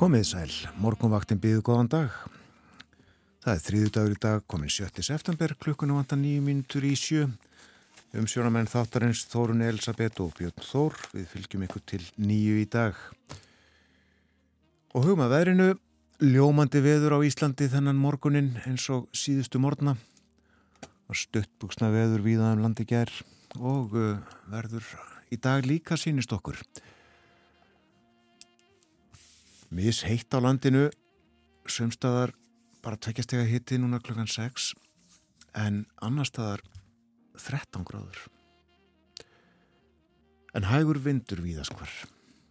Komið sæl, morgunvaktin býðu góðan dag. Það er þrýðu dagur í dag, komin 7. september, klukkunum vantar nýju mínutur í sjö. Um sjónamenn þáttarins Þórun Elisabeth og Björn Þór, við fylgjum ykkur til nýju í dag. Og hugum að verinu, ljómandi veður á Íslandi þennan morgunin eins og síðustu morgna. Og stuttbuksna veður viðaðum landi ger og uh, verður í dag líka sínist okkur mis heitt á landinu. Sömstaðar bara tveggjastega hitti núna klukkan 6 en annar staðar 13 gráður. En hægur vindur víðast hvar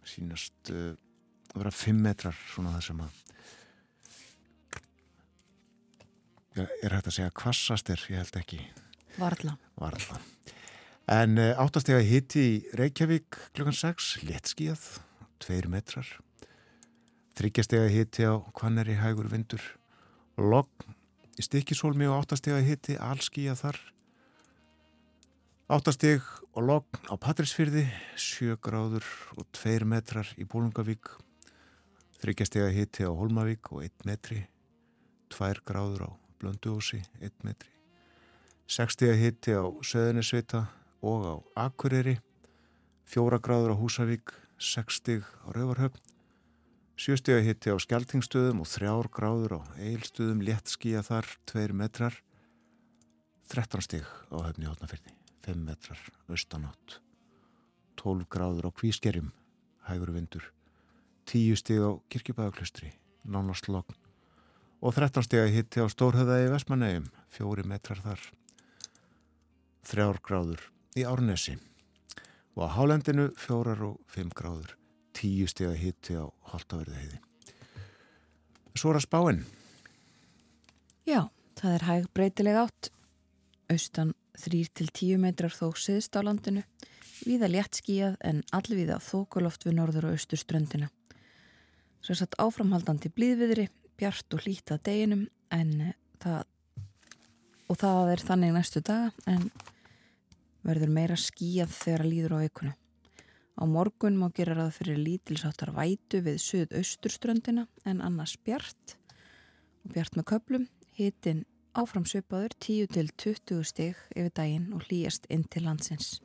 sínast uh, að vera 5 metrar svona það sem að er hægt að segja kvassast er, ég held ekki. Varla. Varla. En uh, áttastega hitti í Reykjavík klukkan 6, léttskíðað 2 metrar þryggjastega hitti á Kvanneri hægur vindur logg í stikkisólmi og áttastega hitti allskíja þar. Áttasteg og logg á Patrísfyrði sjö gráður og tveir metrar í Bólungavík þryggjastega hitti á Holmavík og einn metri tvær gráður á Blönduósi einn metri. Sekstega hitti á Söðunisvita og á Akureyri fjóra gráður á Húsavík sekstig á Rauvarhöfn Sjöstega hitti á skjaltingstöðum og þrjár gráður á eilstöðum, léttskíja þar, tveir metrar, 13 stig á höfni hótnafyrni, 5 metrar, austanátt, 12 gráður á kvískerjum, hægur vindur, 10 stig á kirkjubæðaklustri, nánast logn. Og 13 steg hitti á stórhöðaði Vestmannegjum, 4 metrar þar, 3 gráður í Árnesi. Og á hálendinu 4 og 5 gráður tíu steg að hitti á Holtaverði heiði. Svo er að spáinn. Já, það er hæg breytileg átt. Austan 3-10 metrar þó siðst á landinu. Víða létt skíjað en allvíða þókuloft við norður og austur ströndina. Svo er satt áframhaldandi blíðviðri, bjart og hlít að deginum en það og það er þannig næstu daga en verður meira skíjað þegar að líður á veikuna. Á morgun má gera ráð fyrir lítilsáttar vætu við suðausturströndina en annars bjart og bjart með köplum, hitin áframsöpaður 10-20 stig yfir daginn og hlýjast inn til landsins.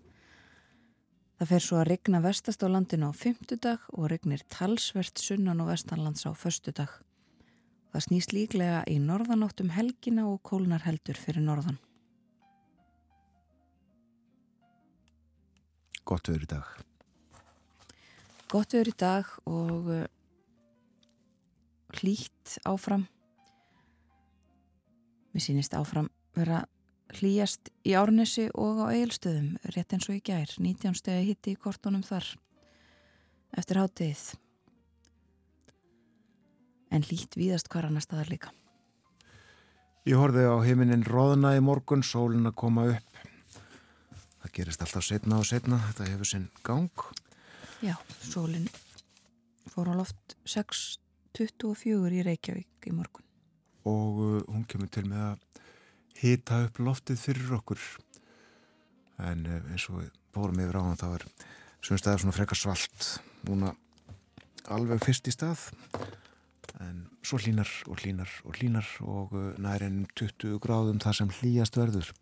Það fer svo að regna vestast á landinu á fymtudag og regnir talsvert sunnan og vestanlands á föstudag. Það snýst líklega í norðanóttum helgina og kólnar heldur fyrir norðan. Gott öður í dag. Gott viður í dag og uh, hlýtt áfram. Mér sýnist áfram vera hlýjast í árnesi og á eigilstöðum, rétt eins og í gær. 19 stegi hitti í kortunum þar eftir hátegið. En hlýtt víðast hvar annar staðar líka. Ég horfið á heiminin Róðna í morgun, sólinn að koma upp. Það gerist alltaf setna og setna, þetta hefur sinn gang. Já, sólinn fór á loft 6.24 í Reykjavík í morgun. Og uh, hún kemur til með að hita upp loftið fyrir okkur. En uh, eins og við bórum yfir á hann þá er svonstæðar svona frekar svalt. Núna alveg fyrst í stað. En svo hlínar og hlínar og hlínar og uh, nærin 20 gráðum það sem hlýjast verður.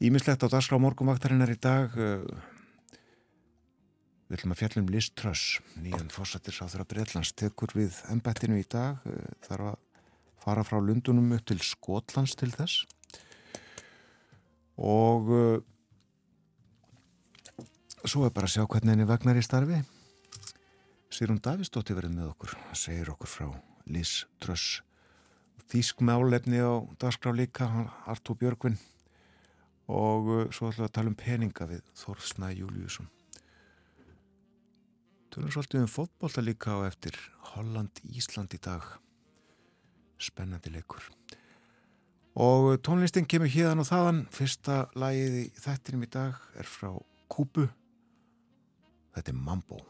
Ímislegt á dagskrá morgumvaktarinnar í dag Við ætlum að fjallum Liz Truss, nýjan fórsættirsáþur að Breitlands, tekur við ennbættinu í dag, eh, þarf að fara frá Lundunum upp til Skotlands til þess og uh, svo er bara að sjá hvernig henni vegnar í starfi. Sýrum Davistóttir verið með okkur, segir okkur frá Liz Truss. Þísk málefni á dagskrá líka, Artúr Björgvin og uh, svo ætlum við að tala um peninga við Þorfsnæ Júliusson. Tölum svolítið um fótbolta líka á eftir Holland-Ísland í dag. Spennandi leikur. Og tónlistin kemur híðan og þaðan. Fyrsta lagið í þettinum í dag er frá Kúbu. Þetta er Mambo.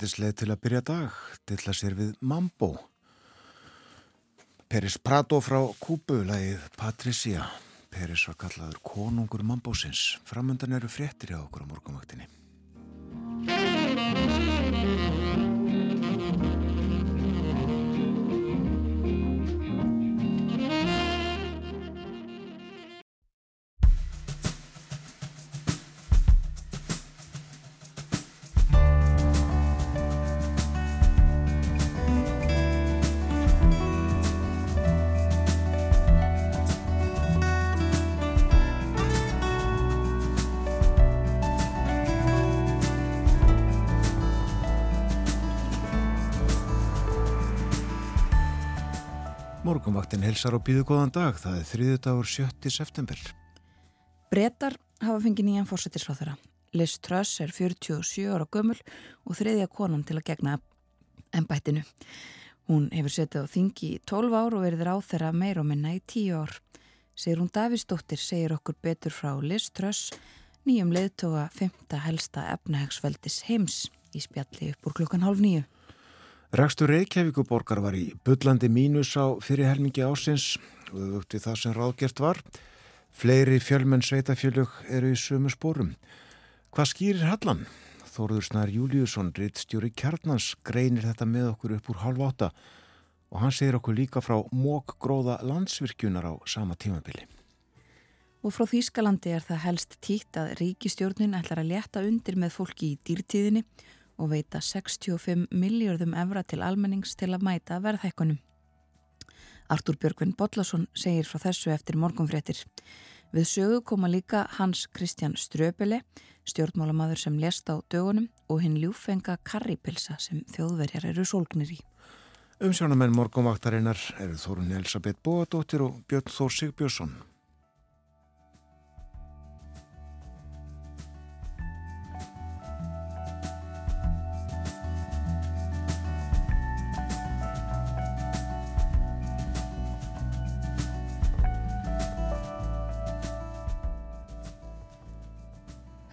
Ágætisleið til að byrja dag, dilla sér við Mambo. Peris Prado frá Kúbu, lagið Patricia. Peris var kallaður konungur Mambósins. Framöndan eru fréttir hjá okkur á morgumvaktinni. Helsar og býðu góðan dag. Það er þriðu dagur 7. september. Bretar hafa fengið nýjan fórsetisráþara. Liz Truss er 47 ára gömul og þriðja konan til að gegna ennbættinu. Hún hefur setið á þingi í 12 ár og verið ráð þeirra meir og minna í 10 ár. Sigur hún Davísdóttir segir okkur betur frá Liz Truss, nýjum leðtoga 5. helsta efnahegsveldis heims í spjalli upp úr klukkan hálf nýju. Rækstur Reykjavíkuborgar var í byllandi mínus á fyrirhelmingi ásins og auðvitað það sem ráðgert var. Fleiri fjölmenn sveitafjölug eru í sömu spórum. Hvað skýrir Hallan? Þóruður Snar Júliusson, rittstjóri Kjarnans, greinir þetta með okkur upp úr halv átta og hann segir okkur líka frá mókgróða landsvirkjunar á sama tímabili. Og frá Þýskalandi er það helst tíkt að ríkistjórnin ætlar að leta undir með fólki í dýrtíðinni og veita 65 miljardum evra til almennings til að mæta verðhækkunum. Artúr Björgvin Bodlason segir frá þessu eftir morgunfréttir. Við sögu koma líka Hans Kristján Ströbele, stjórnmálamadur sem lest á dögunum og hinn ljúfenga karripilsa sem þjóðverjar eru sólgnir í. Umsjónamenn morgunvaktarinnar eru Þórun Elisabeth Bóadóttir og Björn Þór Sigbjörnsson.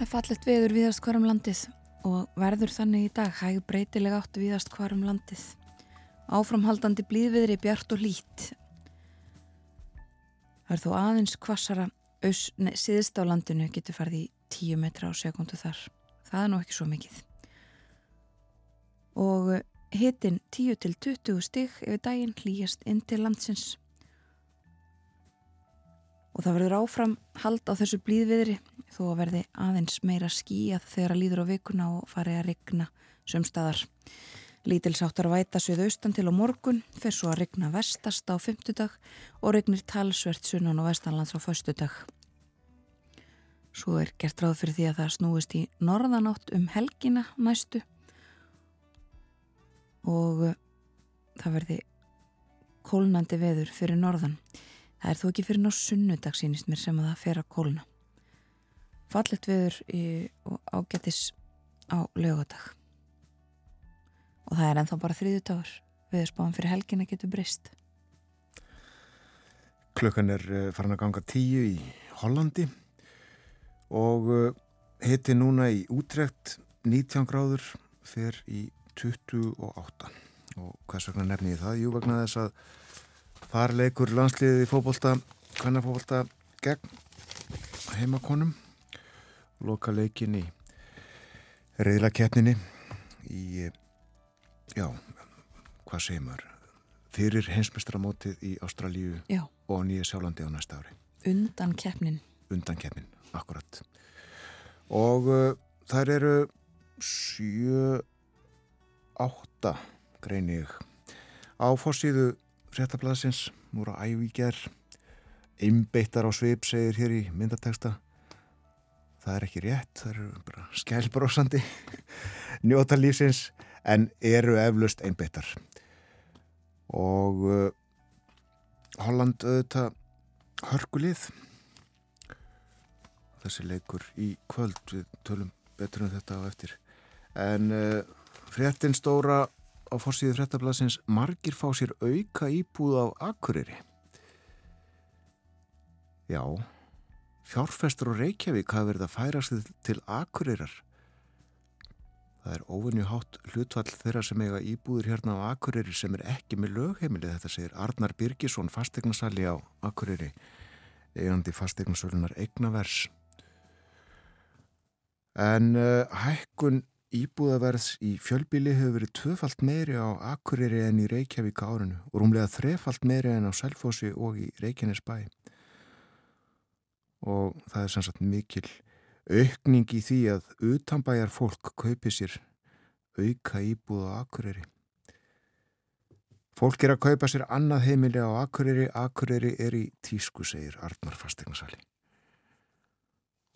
Er fallet veður viðast hverjum landið og verður þannig í dag hæg breytileg átt viðast hverjum landið Áframhaldandi blíðviðri bjart og lít. Það er þó aðeins kvassara síðist á landinu getur farið í 10 metra á sekundu þar. Það er nú ekki svo mikið. Og hitin 10 til 20 stig yfir daginn hlýjast inn til landsins. Og það verður áfram hald á þessu blíðviðri þó að verði aðeins meira skíjað þegar að líður á vikuna og farið að rigna sömstaðar. Lítilsáttar væta söðu austan til á morgun, fer svo að rigna vestast á fymtudag og rignir talsvert sunnan og vestanlands á föstudag. Svo er gert ráð fyrir því að það snúist í norðanátt um helgina næstu og það verði kólnandi veður fyrir norðan. Það er þó ekki fyrir ná sunnudag sínist mér sem að það fer að kólna. Fallet veður í, og ágættis á lögadag og það er ennþá bara þriðutáður viðspáðan fyrir helgina getur breyst. Klukkan er eh, farin að ganga tíu í Hollandi. Og eh, hitti núna í útrekt 19 gráður fyrir í 28 og hvers vegna nefni ég það? Jú vegna þess að þar leikur landsliðið í fókbólta hvernig fókbólta gegn heimakonum loka leikin í reyðla keppninni í já, hvað segir maður fyrir hensmestramótið í Ástralíu já. og Nýja Sjálandi á næsta ári. Undan keppnin. Undan keppnin, akkurat. Og uh, þær eru 7 8 greini ég á fórsíðu fréttablasins múra ævíkjar einbeittar á svip segir hér í myndateksta það er ekki rétt það eru bara skælbrósandi njóta lífsins en eru eflust einbyttar og uh, Holland auðvitað hörgulið þessi leikur í kvöld við tölum betur um þetta á eftir. En uh, fréttin stóra á fórsíðu fréttablasins margir fá sér auka íbúð á Akureyri. Já fjárfestur og Reykjavík hafa verið að færa sig til Akureyrar Það er óvinni hátt hlutvall þeirra sem eiga íbúður hérna á Akureyri sem er ekki með lögheimili. Þetta segir Arnar Birgisson, fastegnarsali á Akureyri, eigandi fastegnarsölunar Eignavers. En uh, hækkun íbúðaverðs í fjölbíli hefur verið tvöfalt meiri á Akureyri en í Reykjavík árinu og rúmlega þrefalt meiri en á Selfossi og í Reykjanesbæ. Og það er sannsagt mikil aukning í því að utanbæjar fólk kaupi sér auka íbúð á Akureyri. Fólk er að kaupa sér annað heimili á Akureyri, Akureyri er í tísku, segir Arnar fastegnarsali.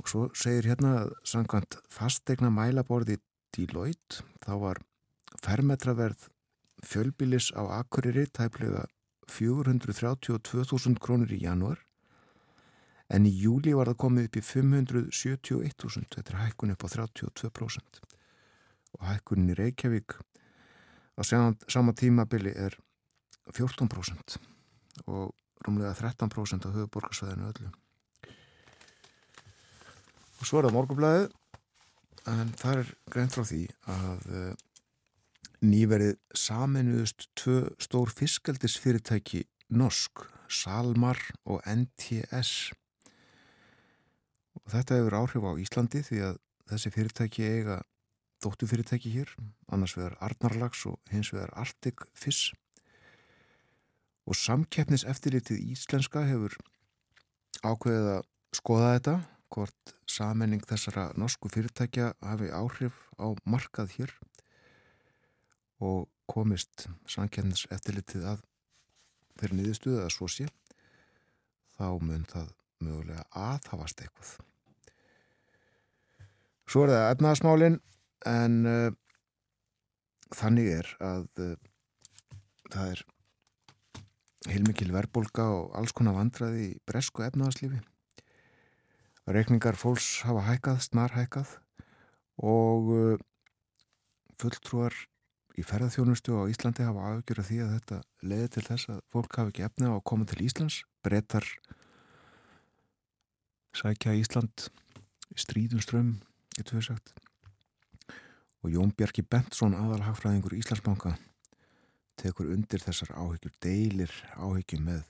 Og svo segir hérna að samkvæmt fastegna mælaborði Deloitte, þá var fermetraverð fjölbilis á Akureyri tæplega 432.000 krónur í janúar en í júli var það komið upp í 571.000, þetta er hækkun upp á 32% og hækkunin í Reykjavík á sama tímabili er 14% og rúmlega 13% á höfuborgarsvæðinu öllu. Og svo er það morgublaðið, en það er greint frá því að eh, nýverið saminuðust tvö stór fiskaldisfyrirtæki Norsk, Salmar og NTS og þetta hefur áhrif á Íslandi því að þessi fyrirtæki eiga dóttu fyrirtæki hér, annars vegar Arnarlags og hins vegar Arctic Fish og samkeppnis eftirlitið íslenska hefur ákveðið að skoða þetta hvort samenning þessara norsku fyrirtækja hafi áhrif á markað hér og komist samkeppnis eftirlitið að fyrir niðurstuða að svo sé þá mun það mögulega aðhafast eitthvað. Svo er það efnaðasmálinn en uh, þannig er að uh, það er heilmikil verbolga og alls konar vandraði í bresku efnaðaslífi. Rekningar fólks hafa hækkað, snar hækkað og uh, fulltrúar í ferðarþjónustu á Íslandi hafa afgjörða því að þetta leiði til þess að fólk hafi ekki efna á að koma til Íslands, brettar sækja Ísland stríðum strömm, getur við sagt og Jón Bjarki Bentsson aðalhagfræðingur Íslandsbanka tekur undir þessar áhyggjur, deilir áhyggjum með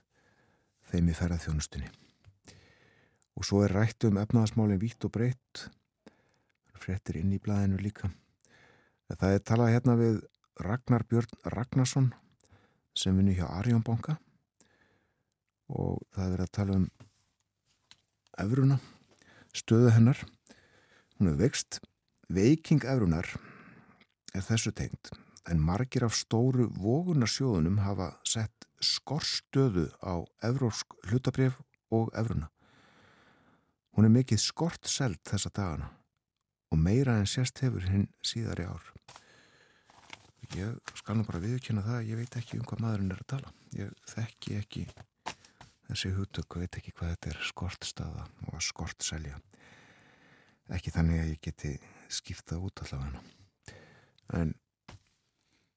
þeim í ferðarþjónustunni. Og svo er rætt um efnaðasmálinn vítt og breytt, fréttir inn í blæðinu líka. Það er talað hérna við Ragnar Björn Ragnarsson sem vinni hjá Arjónbanka og það er að tala um efruna, stöðu hennar. Hún er vext, veiking efrunar er þessu tengt en margir af stóru vogunarsjóðunum hafa sett skortstöðu á evrósk hlutabref og evruna. Hún er mikið skort selt þessa dagana og meira en sérst hefur hinn síðar í ár. Ég skal nú bara viðkjöna það, ég veit ekki um hvað maðurinn er að tala. Ég þekki ekki þessi húttöku, veit ekki hvað þetta er skortstaða og að skort selja. Ekki þannig að ég geti skiptað út allavega. En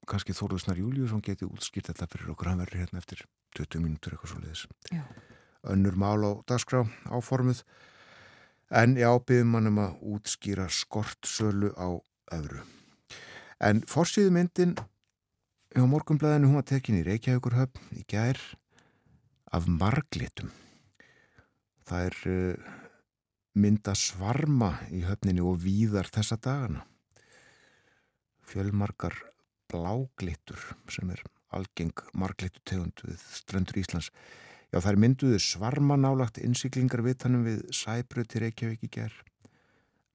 kannski Þóruðsnar Júliusson geti útskýrt þetta fyrir okkur. Hann verður hérna eftir 20 mínútur eitthvað svo leiðis önnur mál á dagskrá áformuð en já, byggum hann um að útskýra skortsölu á öðru. En fórsýðu myndin hjá morgumblæðinu hún var tekin í Reykjavíkurhöfn í gær af marglitum það er uh, mynda svarma í höfninu og víðar þessa dagana fjölmarkar bláglittur sem er algeng marglittu tegund við ströndur Íslands. Já, er mynduðu svarma nálagt innsiklingar vitanum við Sæbröti Reykjavík í gerð.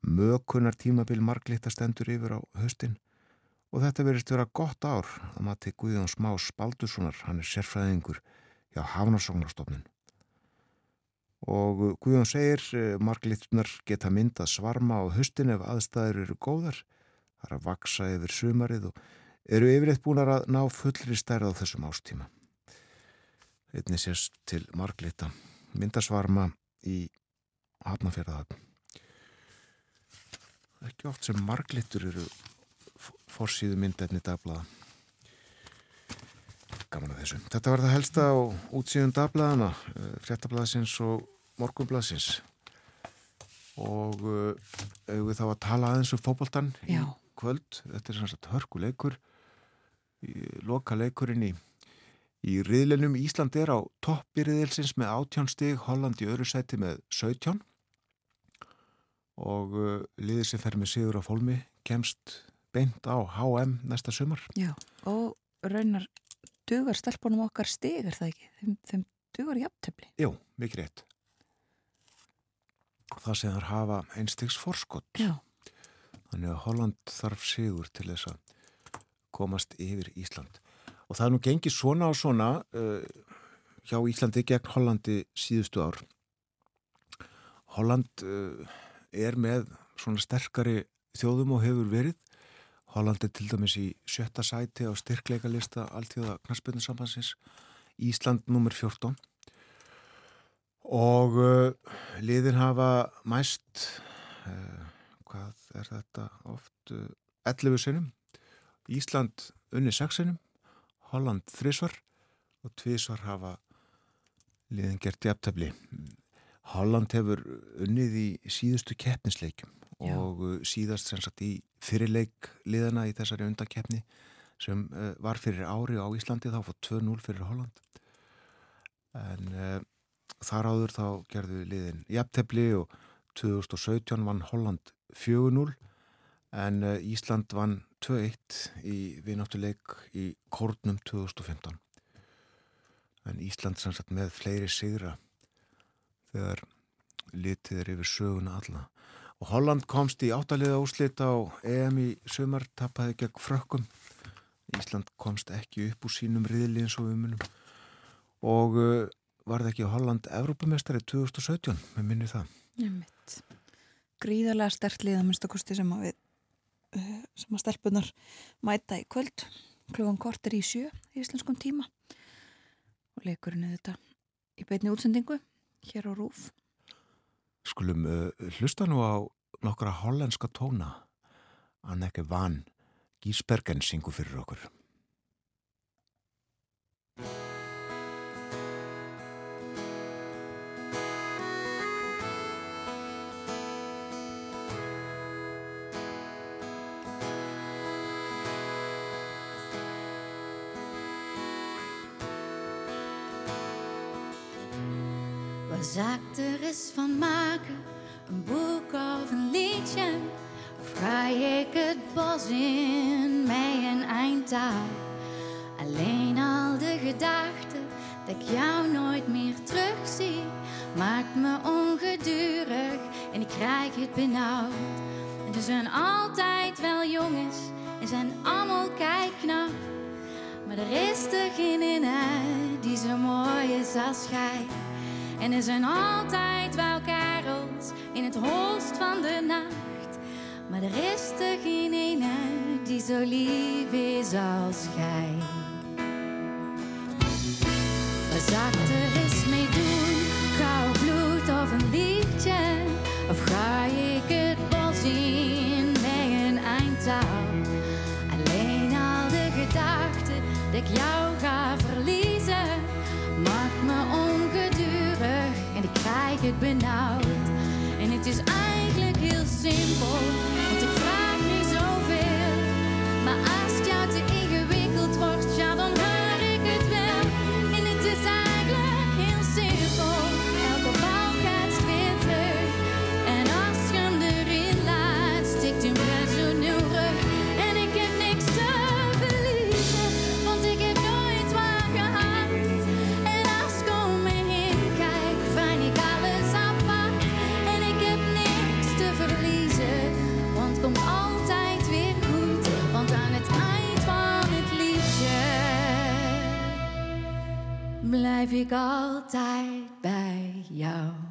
Mökunar tímabil marglitta stendur yfir á höstin og þetta verist vera gott ár að maður til Guðjón Smá Spaldussonar, hann er sérfræðingur hjá Hafnarsóknarstofnun. Og Guðjón segir, eh, marglittunar geta myndað svarma á höstin ef aðstæður eru góðar, það er að vaksa yfir sumarið og eru yfirleitt búin að ná fullri stærð á þessum ástíma. Einni sérst til marglita, myndasvarma í hafnafjörðahafn. Ekki oft sem marglitur eru fórsýðu myndefni dagblaða. Gaman að þessu. Þetta var það helsta á útsíðun dagblaðana, eh, fréttablaðsins og morgunblaðsins. Og uh, við þá að tala aðeins um fókbaltan í kvöld. Þetta er svona hörkuleikur loka leikurinn í í riðlunum Ísland er á toppi riðilsins með 18 stig Holland í öðru sæti með 17 og uh, liðir sem fer með sigur á fólmi kemst beint á HM næsta sumar Já, og raunar dugar stelpunum okkar stig er það ekki? Þeim, þeim dugar jafntefni Jú, mikið rétt það sem þar hafa einstegs forskott Já. þannig að Holland þarf sigur til þess að komast yfir Ísland. Og það er nú gengið svona og svona uh, hjá Íslandi gegn Hollandi síðustu ár. Holland uh, er með svona sterkari þjóðum og hefur verið. Holland er til dæmis í sjötta sæti á styrkleika lista alltíða knarspilnarsambansins. Ísland nummer 14. Og uh, liðin hafa mæst, hvað er þetta oft, 11 sinum Ísland unni sexinum, Holland þrísvar og tvísvar hafa liðin gert jafntefni. Holland hefur unnið í síðustu keppnisleikum Já. og uh, síðast sem sagt í fyrirleik liðana í þessari undakeppni sem uh, var fyrir ári á Íslandi þá fótt 2-0 fyrir Holland. En uh, þar áður þá gerðu liðin jafntefni og 2017 vann Holland 4-0 en uh, Ísland vann 2-1 í vináttuleik í Kórnum 2015 en Ísland sannsagt með fleiri sigra þegar litið er yfir söguna alla og Holland komst í áttaliða úslit á EM í sömar tappaði gegn frökkum. Ísland komst ekki upp úr sínum riðli eins og umunum og uh, var það ekki Holland Evrópamestari 2017 með minni það. Nefnitt Gríðarlega stertlið að minnstakosti sem að við Eh, sem að stelpunar mæta í kvöld. Klúan korter í sjö í íslenskum tíma. Og leikurinn er þetta í beitni útsendingu hér á Rúf Skulum uh, hlusta nú á nokkra hollenska tóna. Anneke Van Gísbergen syngu fyrir okkur Waar zal ik er eens van maken? Een boek of een liedje? Ga ik het bos in met een eindtaal? Alleen al de gedachte dat ik jou nooit meer terugzie, maakt me ongedurig en ik krijg het benauwd. En er zijn altijd wel jongens en zijn allemaal kijkknap. Maar er is er geen in die zo mooi is als jij. En er zijn altijd wel kerels in het holst van de nacht. Maar er is er geen ene die zo lief is als jij. Wat zou er eens mee doen? Koud bloed of een liedje? Of ga ik het bos in met een eindtaal? Alleen al de gedachte dat ik jou benauwd. En het is eigenlijk heel simpel, blijf ik altijd bij jou.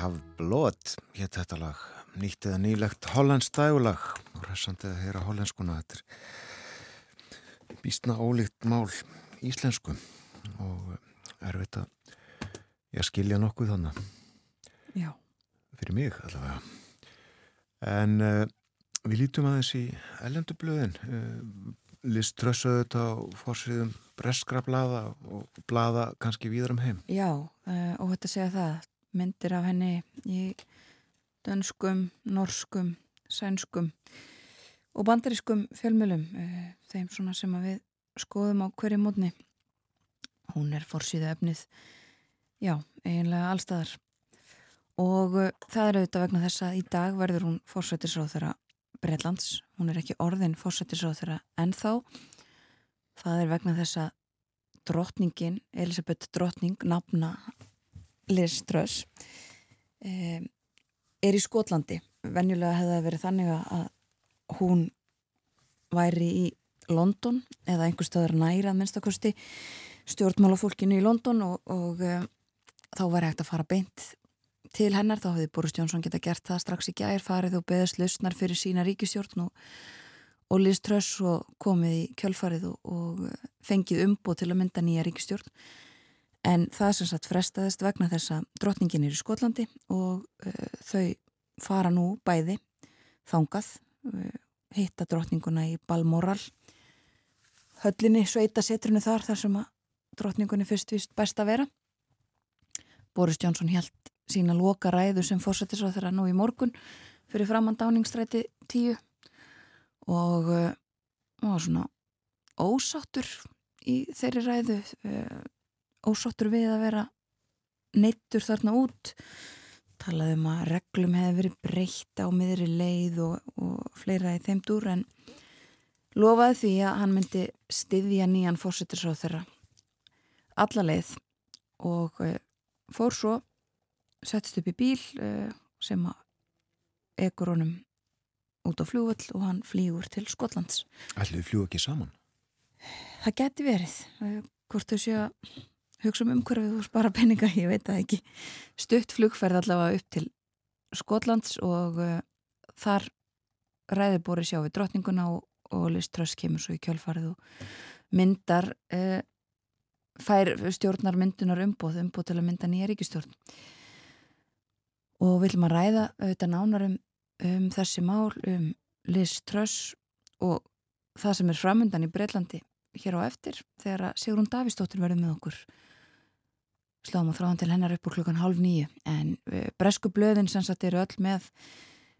Kavblót, hétt þetta lag, nýtt eða nýlegt hollandsk dægulag. Og hressandi að heyra hollandskuna þetta er býstna ólíkt mál íslensku. Og erfitt að ég skilja nokkuð þannig Já. fyrir mig allavega. En uh, við lítum aðeins í ellendublöðin uh, List trössuðu þetta á fórsviðum breskra blaða og blaða kannski víðar um heim. Já, uh, og þetta segja það myndir af henni í dönskum, norskum sænskum og bandarískum fjölmjölum uh, þeim svona sem við skoðum á hverju mótni. Hún er fórsíðu efnið já, eiginlega allstaðar og uh, það er auðvitað vegna þess að í dag verður hún fórsættisráð þeirra Breitlands, hún er ekki orðin fórsættisráð þeirra ennþá. Það er vegna þess að drottningin, Elisabeth drottning nafna Liz Truss um, er í Skotlandi. Venjulega hefði það verið þannig að hún væri í London eða einhver staðar næra að minnstakosti stjórnmálafólkinu í London og, og um, þá var hægt að fara beint til hennar, þá hefði Boris Jónsson geta gert það strax í gær, farið og beðast lausnar fyrir sína ríkistjórn og, og Liz Truss og komið í kjölfarið og, og fengið umbóð til að mynda nýja ríkistjórn en það sem sagt frestaðist vegna þess að drottningin er í Skotlandi og uh, þau fara nú bæði þangað uh, hitta drottninguna í Balmoral höllinni sveita setrunu þar þar sem að drottningunni fyrst vist best að vera. Boris Johnson held sína loka ræðu sem fórsættis á þeirra nú í morgun fyrir framann dáningstræti tíu og uh, var svona ósáttur í þeirri ræðu ósáttur við að vera neittur þarna út. Talaði um að reglum hefði verið breytt á miðri leið og, og fleira í þeim dúr en lofaði því að hann myndi styðja nýjan fórsettisráð þeirra alla leið. Og uh, fór svo settist upp í bíl uh, sem að ekur honum út á fljóvall og hann flýgur til Skotlands. Ætliðu fljú ekki saman? Það geti verið uh, hvort þau séu að hugsa um umhverfið og spara peninga, ég veit það ekki. Stutt flugferð allavega upp til Skotlands og uh, þar ræði bóri sjá við drottninguna og, og Liz Truss kemur svo í kjölfarið og myndar uh, fær stjórnar myndunar umbóð umbóð til að mynda nýja ríkistjórn og viljum að ræða auðvitað nánar um um þessi mál, um Liz Truss og það sem er framundan í Breitlandi hér á eftir þegar Sigrun Davísdóttir verður með okkur sláum að þráðan til hennar upp úr klukkan hálf nýju en uh, bresku blöðin sem sagt eru öll með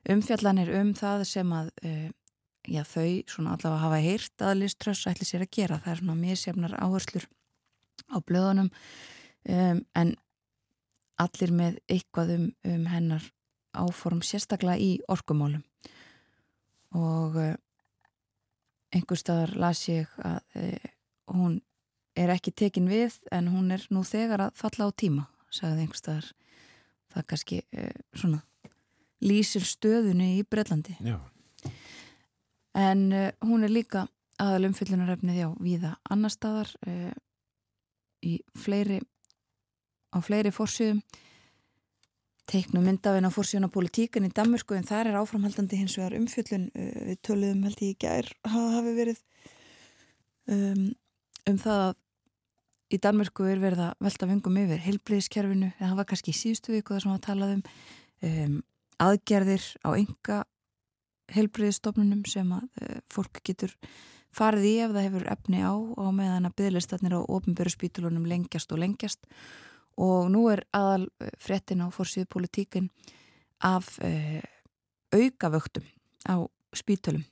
umfjallanir um það sem að uh, já, þau svona allavega hafa heyrt að Liz Truss ætli sér að gera. Það er svona mísjafnar áherslur á blöðunum um, en allir með eitthvað um, um hennar áform sérstaklega í orkumálum. Og uh, einhver staðar las ég að uh, hún er ekki tekin við en hún er nú þegar að falla á tíma sagði einhver staðar það kannski uh, svona lýsir stöðunni í Breitlandi Já. en hún er líka aðal umfyllunarefnið já, viða annar staðar í fleiri á fleiri fórsjöðum teiknum myndafinn á fórsjöðuna politíkan í Danmörku en þar er áframhaldandi hins vegar umfjöllun við töluðum held ég í gær hafi verið um, um það að í Danmörku er verið að velta vengum yfir heilblíðiskerfinu, en það var kannski í síðustu viku það sem að tala um, aðgerðir á enga heilblíðistofnunum sem að uh, fólk getur farið í ef það hefur efni á og meðan að byggðlistatnir á ofnbjörðu spítulunum lengjast og lengjast. Og nú er aðal fréttin á fórsíðu politíkin af uh, aukavöktum á spítulum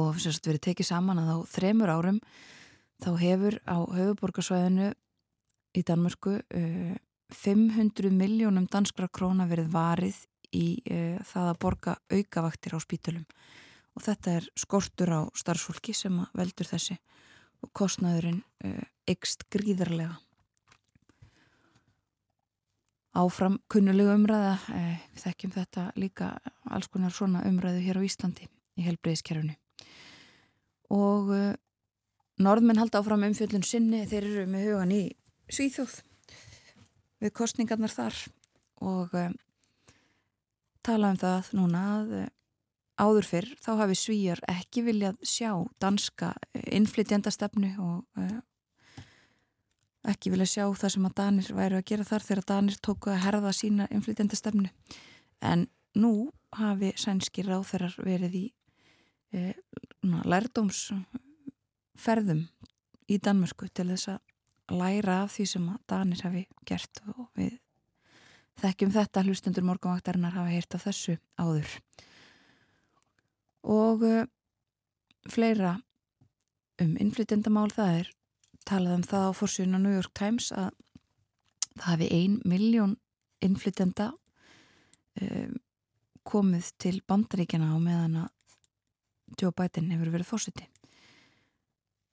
og sérst verið tekið saman að á þremur árum þá hefur á höfuborgarsvæðinu í Danmörku uh, 500 miljónum danskra króna verið varið í uh, það að borga aukavaktir á spítulum og þetta er skortur á starfsfólki sem veldur þessi og kostnaðurinn uh, ykst gríðarlega. Áfram kunnulegu umræða við þekkjum þetta líka alls konar svona umræðu hér á Íslandi í helbreyðiskerfunu og norðmenn halda áfram umfjöldun sinni þeir eru með hugan í Svíþjóð við kostningarnar þar og tala um það núna að áður fyrr þá hafi svíjar ekki viljað sjá danska innflytjandastefnu og uh, ekki viljað sjá það sem að Danir væru að gera þar þegar Danir tóku að herða sína innflytjandastefnu en nú hafi sænskir ráþeirar verið í uh, lærdómsferðum í Danmörsku til þess að læra af því sem Danir hafi gert og við þekkjum þetta hlustendur morgunvaktarinnar hafa heyrt af þessu áður. Og uh, fleira um innflytjandamál það er talað um það á fórsýðun á New York Times að það hafi ein miljón innflytjanda um, komið til bandaríkjana á meðan að Joe Biden hefur verið fórsýtti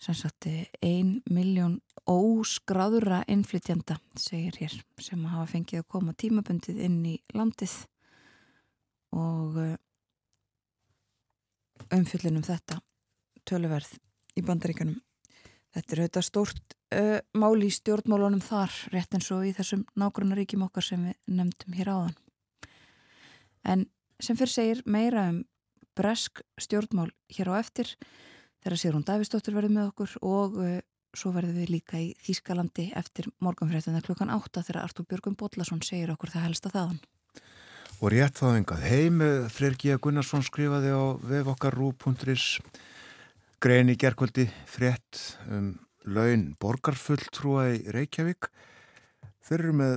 sem sagt ein miljón óskráðura innflytjanda segir hér sem hafa fengið að koma tímabundið inn í landið og uh, umfyllunum þetta töluverð í bandaríkanum. Þetta er auðvitað stórt uh, máli í stjórnmálunum þar, rétt eins og í þessum nágrannaríkjum okkar sem við nefndum hér áðan. En sem fyrir segir meira um bresk stjórnmál hér á eftir þegar Sigrun Davistóttir verður með okkur og uh, svo verður við líka í Þýskalandi eftir morgunfréttina klukkan 8 þegar Artúr Björgum Bodlason segir okkur það helsta þaðan. Og rétt þá engað heim, Freyr G. Gunnarsson skrifaði á vefokkarrú.is grein í gerkvöldi frétt um laun borgarfulltrúa í Reykjavík. Þeir eru með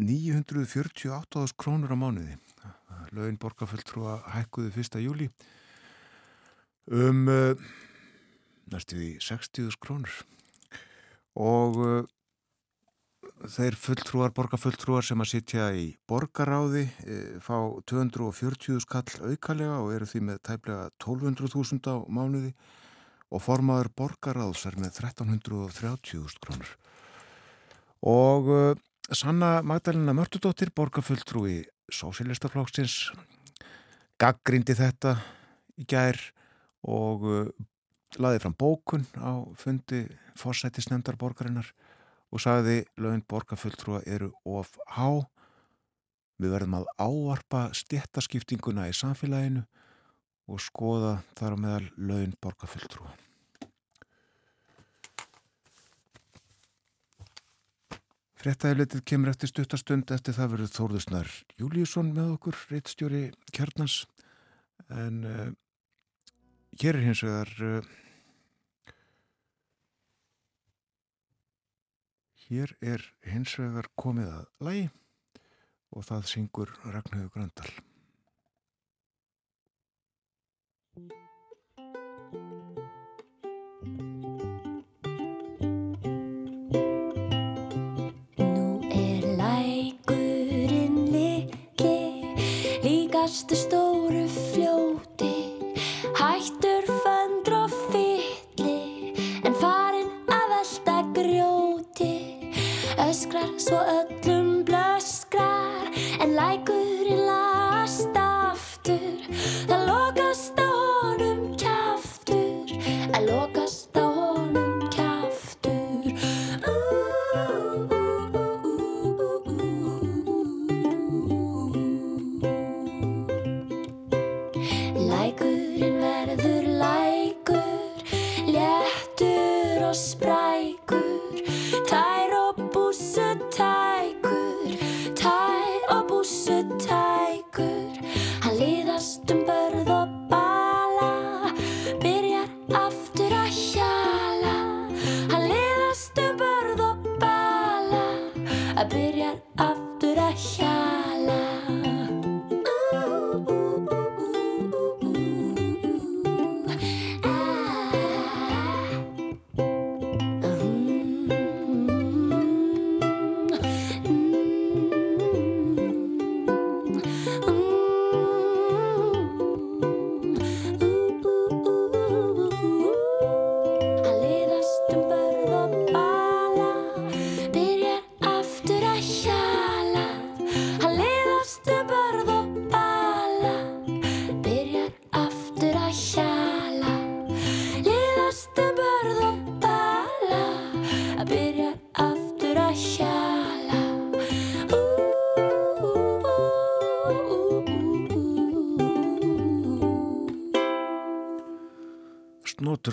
948 krónur á mánuði. Laun borgarfulltrúa hækkuði 1. júli um uh, næstu í 60 krónur og uh, þeir fulltrúar, borgarfulltrúar sem að sitja í borgaráði e, fá 240 skall aukalega og eru því með tæplega 1200.000 á mánuði og formaður borgaráðs er með 1330.000 krónur. Og e, Sanna Magdalena Mörtudóttir, borgarfulltrúi Sósilistaflóksins, gaggrindi þetta í gær og e, laði fram bókun á fundi fórsættisnefndar borgarinnar og sagði laun borgarfulltrúa eru of há. Við verðum að ávarpa stjættaskiptinguna í samfélaginu og skoða þar á meðal laun borgarfulltrúa. Frettæðiletið kemur eftir stuttastund eftir það verður Þórðusnar Júliusson með okkur, reittstjóri kjarnans en uh, hér er hins vegar uh, hér er hins vegar komið að lægi og það syngur Ragnhjóður Gröndal. Kastu stóru fljóti Öskrar svo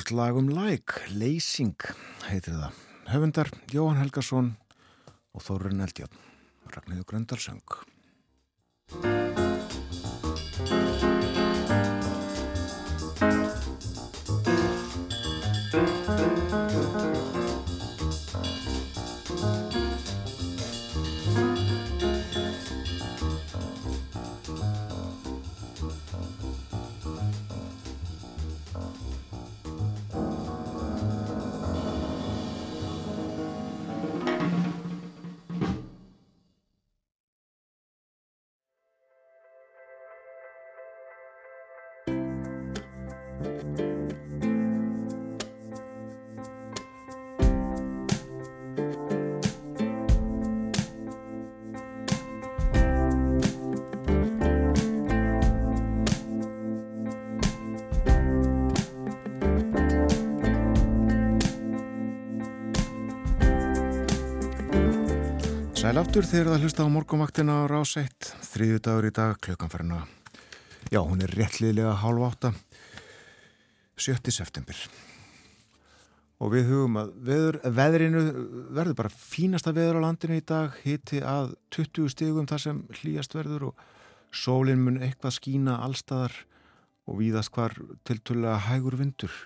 Snoturt lagum like, leysing heitir það. Höfundar Jóhann Helgason og Þórun Eldjárn. Ragnhjóður Gröndal aftur þegar það hlusta á morgumvaktina á rás 1, þriðu dagur í dag, klukkan farin að, já, hún er réttliðlega hálf átta, 7. september. Og við hugum að veður, veðrinu verður bara fínasta veður á landinu í dag, hiti að 20 stigum þar sem hlýjast verður og sólinn mun eitthvað skína allstaðar og víðast hvar tiltölulega hægur vindur.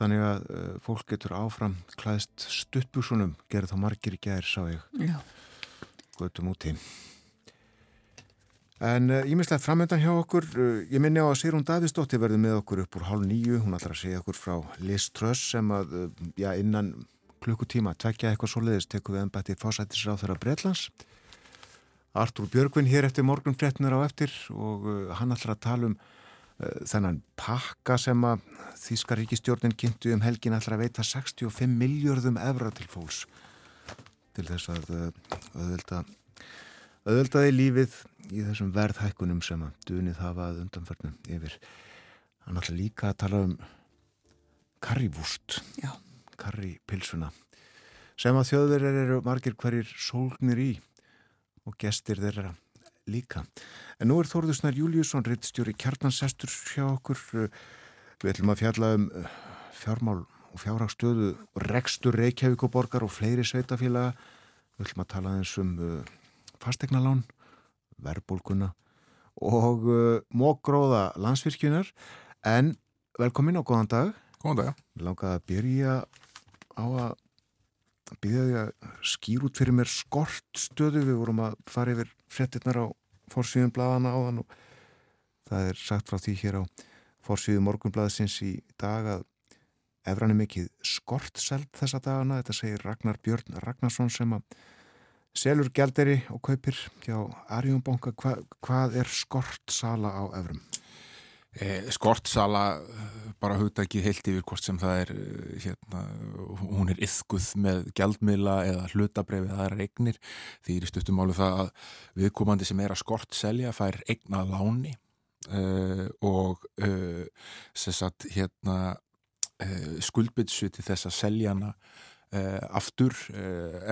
Þannig að uh, fólk getur áfram klæðst stuttbúsunum, gerði þá margir í gæðir, sá ég Já. Göttum úti. En ímislegt uh, framöndan hjá okkur, uh, ég minni á að Sýrún Davíðsdóttir verði með okkur upp úr hálf nýju, hún ætlar að segja okkur frá Liz Truss sem að, uh, já, innan klukkutíma, tvekja eitthvað svoleiðis, tekur við ennbætti fósættisráð þeirra Bretlands. Artúr Björgvin hér eftir morgun fréttunar á eftir og hann ætlar að tala um þennan pakka sem að Þíska ríkistjórnin kynntu um helgin ætlar að veita 65 miljörðum evra til fólks til þess að uh, auðvelda auðveldaði lífið í þessum verðhækkunum sem að dunið hafa að undanförnum yfir. Hann ætla líka að tala um karrivúst, karripilsuna, sem að þjóðverðir eru margir hverjir sólgnir í og gestir þeirra líka. En nú er Þórðusnar Júliusson, rittstjóri kjarnansestur hjá okkur. Við ætlum að fjalla um uh, fjármál og fjárhagstöðu rekstur Reykjavík og fleiri sveitafélaga. Við ætlum að tala eins um uh, fastegnalán, verbulguna og uh, mógróða landsvirkjunar en velkomin og góðan dag. Góðan dag. Mér langaði að byrja á að byrja því að skýr út fyrir mér skortstöðu. Við vorum að fara yfir frettirnar á fórsvíðum bladana á þann og það er sagt frá því hér á fórsvíðu morgunbladasins í dag að efran er mikið skortseld þessa dagana. Þetta segir Ragnar Björn Ragnarsson sem að selur gælderi og kaupir hjá Arjónbanka. Hva, hvað er skortsala á efrum? Eh, skortsala, bara hugdækið heilt yfir hvort sem það er hérna, hún er yfkuð með gjaldmiðla eða hlutabref eða er eignir því er í stuttumálu það að viðkomandi sem er að skortselja fær eigna láni uh, og uh, sagt, hérna, skuldbytsu til þess að selja hana aftur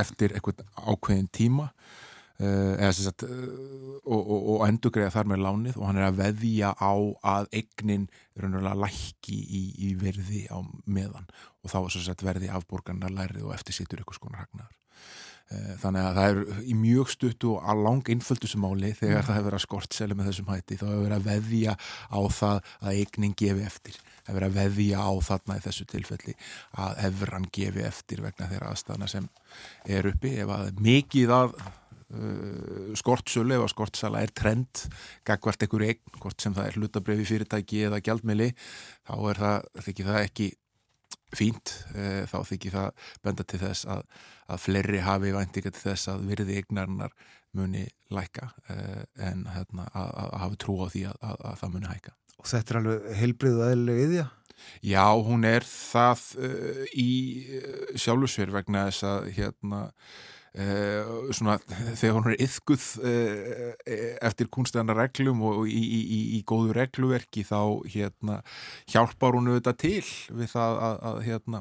eftir eitthvað ákveðin tíma Sagt, og, og, og endur greiða þar með lánið og hann er að veðja á að eignin lækki í, í verði á meðan. Og þá sagt, verði afborgarna lærið og eftir sittur ykkur skonar hagnar þannig að það er í mjög stuttu og að lang innföldusumáli þegar mm. það hefur verið að skortseli með þessum hætti þá hefur verið að veðja á það að eignin gefi eftir hefur verið að veðja á þarna í þessu tilfelli að efran gefi eftir vegna þeirra aðstæðana sem er uppi ef að mikið að Uh, skortsölu ef að skortsala er trend gagvart ekkur eign, hvort sem það er hlutabriði fyrirtæki eða gjaldmili þá er það, það ekki fínt, uh, þá þykir það benda til þess að, að fleiri hafi væntinga til þess að virði eignarinnar muni læka uh, en hérna, að, að hafa trú á því að, að það muni hæka. Og þetta er alveg heilbrið og eðlileg yðja? Já, hún er það í sjálfsverð vegna þess að hérna Uh, svona, þegar hún er yfguð uh, eftir kunstæðana reglum og í, í, í, í góðu regluverki þá hérna, hjálpar hún auðvitað til við það að, að hérna,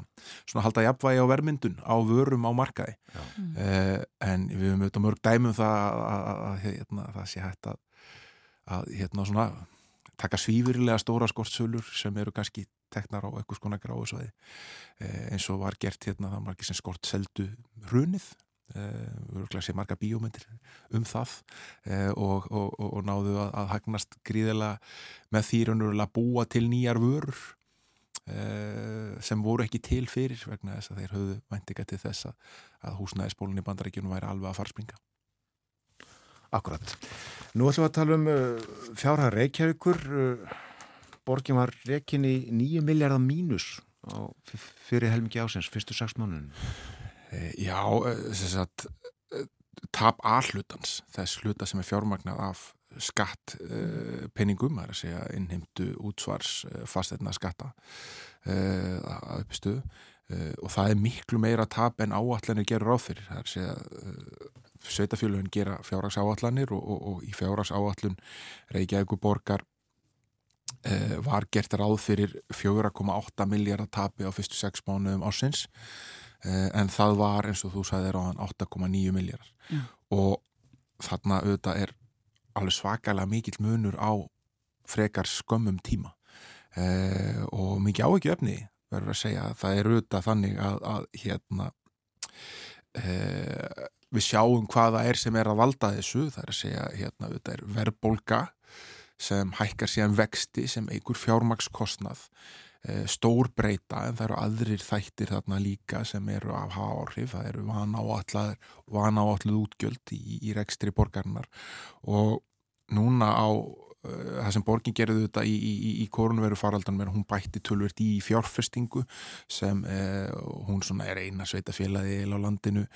halda jafnvægi á vermyndun á vörum á markaði. Uh, en við höfum auðvitað mörg dæmum það að, að, að hérna, það sé hægt að hérna, svona, taka svífurilega stóra skortsölur sem eru kannski teknar á eitthvað skona gráðsvæði eins og var gert hérna það var ekki sem skort seldu hrunið sé marga bíómyndir um það. Eh, og, og, og náðu að, að hagnast gríðilega með því raunverulega búa til nýjar vörur eh, sem voru ekki til fyrir vegna þess að þeir höfðu væntinga til þess að, að húsnæðisbólun í bandaríkjunum væri alveg að farspringa Akkurat. Nú ætlum við að tala um fjárhæð Reykjavíkur. Uh, borgin var reikin í 9 miljardar mínus fyrir helmingi ásins, fyrstu 6 mánuðin Eh, já, eh, sagt, eh, tap allutans þess hluta sem er fjármagnað af skatt penningum, það er að segja innheimtu útsvars fasteirna skatta að uppistu og það er miklu meira tap en áallanir gerur áfyrir, það er að segja sveitafjölun gera fjárrags áallanir og, og, og í fjárrags áallun Reykjavík borgar var gert ráð fyrir 4,8 miljardar tapi á fyrstu 6 mánuðum ásins Eh, en það var eins og þú sagði á hann 8,9 miljardar ja. og þarna auðvitað er alveg svakalega mikill munur á frekar skömmum tíma. Eh, og mikið áhugju efni verður að segja. Að það er auðvitað þannig að, að hérna eh, við sjáum hvaða er sem er að valda þessu. Það er að segja hérna auðvitað er verbolga sem hækkar síðan vexti sem eigur fjármakskostnað Eh, stór breyta en það eru aðrir þættir þarna líka sem eru af áhrif, það eru vanáalluð útgjöld í, í rekstri borgarnar og núna á uh, það sem borgin gerði þetta í, í, í korunveru faraldan hún bætti tölvert í fjárfestingu sem uh, hún er eina sveitafélagi á landinu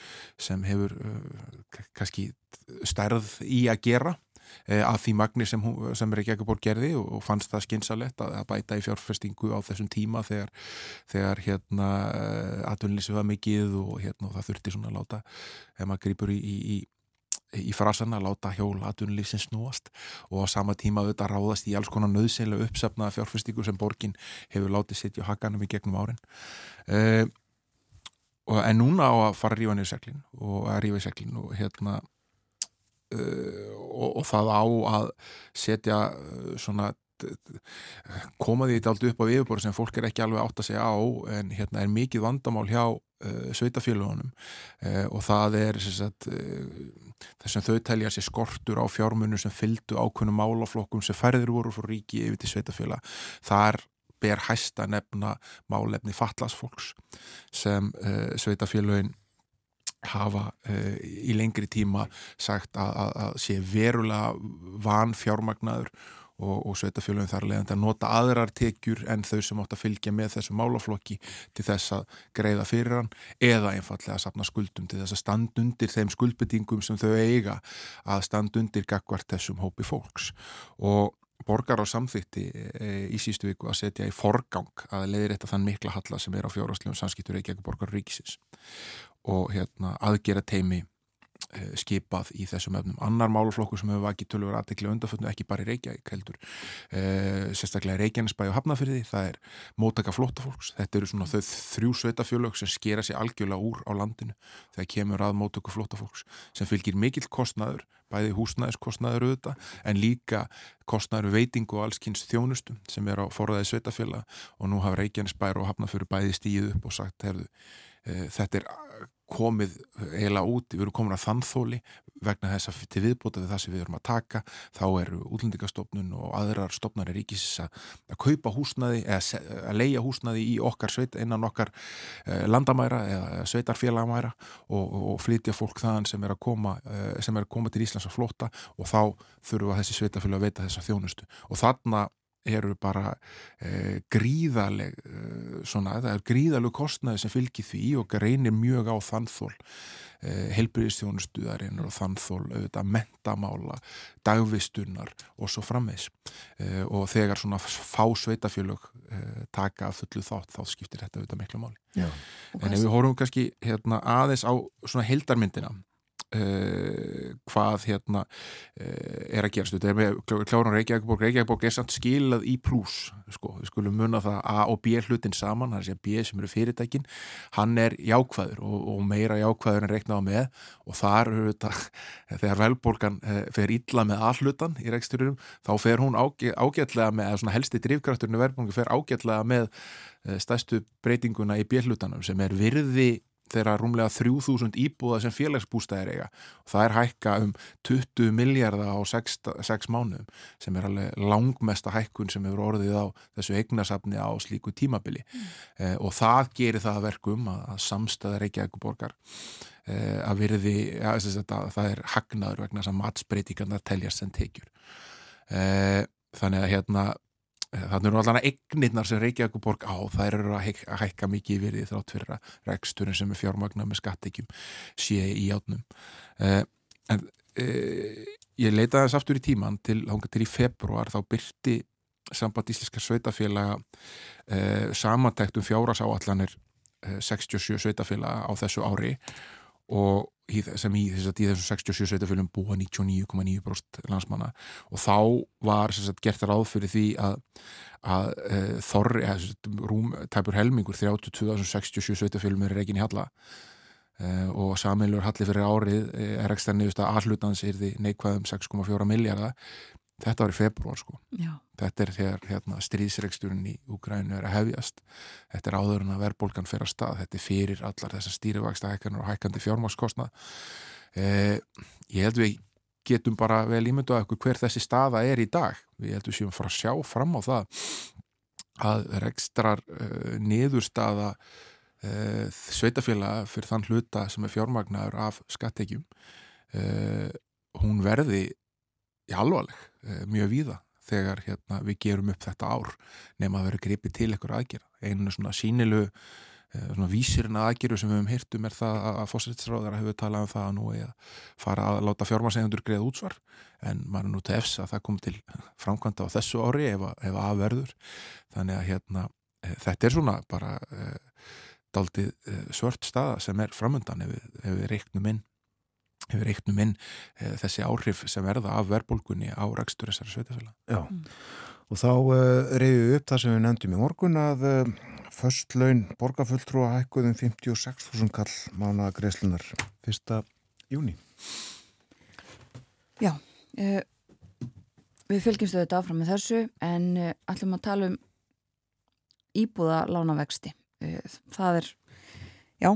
sem hefur uh, kannski stærð í að gera. Eh, að því magni sem, sem Reykjavík gerði og, fannst það skynsalett að, að bæta í fjárfestingu á þessum tíma þegar, þegar hérna eh, atvinnlýsið var mikið og, hérna, og það þurfti svona að láta ef maður grýpur í, í, í í frasann að láta hjóla atvinnulífsins snúast og á sama tíma auðvitað ráðast í alls konar nöðsynlega uppsefnaða fjárfestíku sem borgin hefur látið sitt í hakanum í gegnum árin. Uh, en núna á að fara að rífa niður seglin og að rífa í seglin og hérna og, og það á að setja uh, svona koma því þetta aldrei upp á yfirbóru sem fólk er ekki alveg átt að segja á en hérna er mikið vandamál hjá uh, sveitafélagunum uh, og það er sagt, uh, þess að þau telja sér skortur á fjármunum sem fylgdu ákveðnum málaflokkum sem færður voru fór ríki yfir til sveitafélag þar ber hæsta nefna málefni fallasfólks sem sveitafélagin hafa uh, í lengri tíma sagt að, að, að sé verulega van fjármagnaður og, og sveitafjölunum þar leðandi að nota aðrar tekjur en þau sem átt að fylgja með þessu málaflokki til þess að greiða fyrir hann eða einfallega að sapna skuldum til þess að standundir þeim skuldbetingum sem þau eiga að standundir gagvart þessum hópi fólks. Og borgar á samþýtti e, í sístu viku að setja í forgang að leiðir þetta þann mikla halla sem er á fjárháslegum samskiptur Reykjavík borgar ríkisins. Og hérna, aðgera teimi skipað í þessum öfnum. Annar máluflokkur sem hefur vakið tölur aðtekla undanföndu ekki bara í Reykjavík heldur uh, sérstaklega Reykjanesbæ og Hafnafyrði það er mótaka flótafólks þetta eru svona þau þrjú sveitafjölög sem skera sér algjörlega úr á landinu þegar kemur að mótöku flótafólks sem fylgir mikill kostnaður bæði húsnæðiskostnaður auðvitað en líka kostnaður veitingu og allskynns þjónustum sem er á forðaði sveitafjöla og nú hafa Reykjanesbær og Hafnafyrði bæði stíð upp og sagt herðu, uh, þetta er komið eiginlega út, við erum komin að þannþóli vegna þess að til viðbúta við það sem við erum að taka, þá eru útlendingastofnun og aðrar stofnari ríkis að, að kaupa húsnaði eða að leia húsnaði í okkar sveit innan okkar eh, landamæra eða sveitarfélagmæra og, og flytja fólk þaðan sem er að koma eh, sem er að koma til Íslands að flota og þá þurfum að þessi sveitarfélag að veita þessa þjónustu. Og þarna eru bara e, gríðaleg e, svona, það er gríðaleg kostnaði sem fylgir því og reynir mjög á þannþól e, helbriðstjónustuðarinn og þannþól auðvitað mentamála, dagvistunar og svo framvegs og þegar svona fá sveitafjölug taka fullu þátt þá skiptir þetta auðvitað miklu máli. Já, en ef við horfum kannski hérna, aðeins á svona heldarmyndina Uh, hvað hérna uh, er að gerast. Þetta er með kláran Reykjavík Reykjavík er samt skilað í pluss sko, við skulum munna það A og B hlutin saman, það er sér B sem eru fyrirtækin. Hann er jákvæður og, og meira jákvæður en reiknaða með. Og þar þetta, þegar velbólgan uh, fer illa með allutan í reikstururum þá fer hún ágætlega með svona helsti drivkrafturinu verðbólgu fer ágætlega með stæstu breytinguna í B hlutanum sem er virði þeirra rúmlega 3000 íbúða sem félagsbústæðir eiga. Og það er hækka um 20 miljardar á 6, 6 mánuðum sem er alveg langmesta hækkun sem hefur orðið á þessu eignasafni á slíku tímabili. Mm. eh, og það gerir það verkum að, að samstæða Reykjavík borgar eh, að virði, ja, að það er hagnaður vegna þess að matsbreytingarna teljast sem tekjur. Eh, þannig að hérna þannig eru allan að egnirnar sem Reykjavík borg á, þær eru að hækka, mikið við því þrátt fyrir að reksturinn sem er fjármagnar með skattekjum sé í átnum eh, en eh, ég leitaði þess aftur í tíman til, til í februar þá byrti samband íslenskar sveitafélaga eh, samantækt um fjárasáallanir 67 sveitafélaga á þessu ári og sem í að í þessum 67 sveitafölum búa 99,9% landsmanna. Og þá var sagt, gert ráð fyrir því að, að e, þorri, eða, rúm, tæpur helmingur 32.067 sveitafölum er reygin í Halla. E, og samilur Halli fyrir árið e, er ekstra nefnist að allutans er því neikvæðum 6,4 miljardar Þetta var í februar sko. Já. Þetta er þegar hérna, stríðsregsturinn í Úgrænu er að hefjast. Þetta er áður en að verðbólgan fer að stað. Þetta er fyrir allar þessar stýrivægsta hækkanur og hækkandi fjármáskostnað. Eh, ég held við getum bara vel ímyndu að okkur hver þessi staða er í dag. Við heldum séum fara að sjá fram á það að rekstrar uh, niðurstaða uh, sveitafélaga fyrir þann hluta sem er fjármagnar af skattekjum uh, hún verði í alvarleg, eh, mjög víða þegar hérna, við gerum upp þetta ár nema að vera gripið til einhver aðgjör einu svona sínilu eh, svona vísirina aðgjöru sem við hefum hirtum er það að fósrættisráðara hefur talað um það að nú er að fara að láta fjármarsegundur greið útsvar. En maður er nú til efs að það kom til framkvæmda á þessu ári ef að, ef að verður. Þannig að hérna, eh, þetta er svona bara e, daldið e, svört staða sem er framöndan ef við, við reiknum inn hefur eittnum inn e, þessi áhrif sem verða af verðbólgunni á rækstur þessari sveitafélag. Já, mm. og þá uh, eh, reyðum við upp það sem við nefndum í morgun að uh, först laun borgarfulltrú að hækkuðum 56.000 kall mánuða greiðslunar 1. júni. Já, við fylgjumstu þetta áfram með þessu en ætlum að tala um íbúða lánavexti. Það er, já,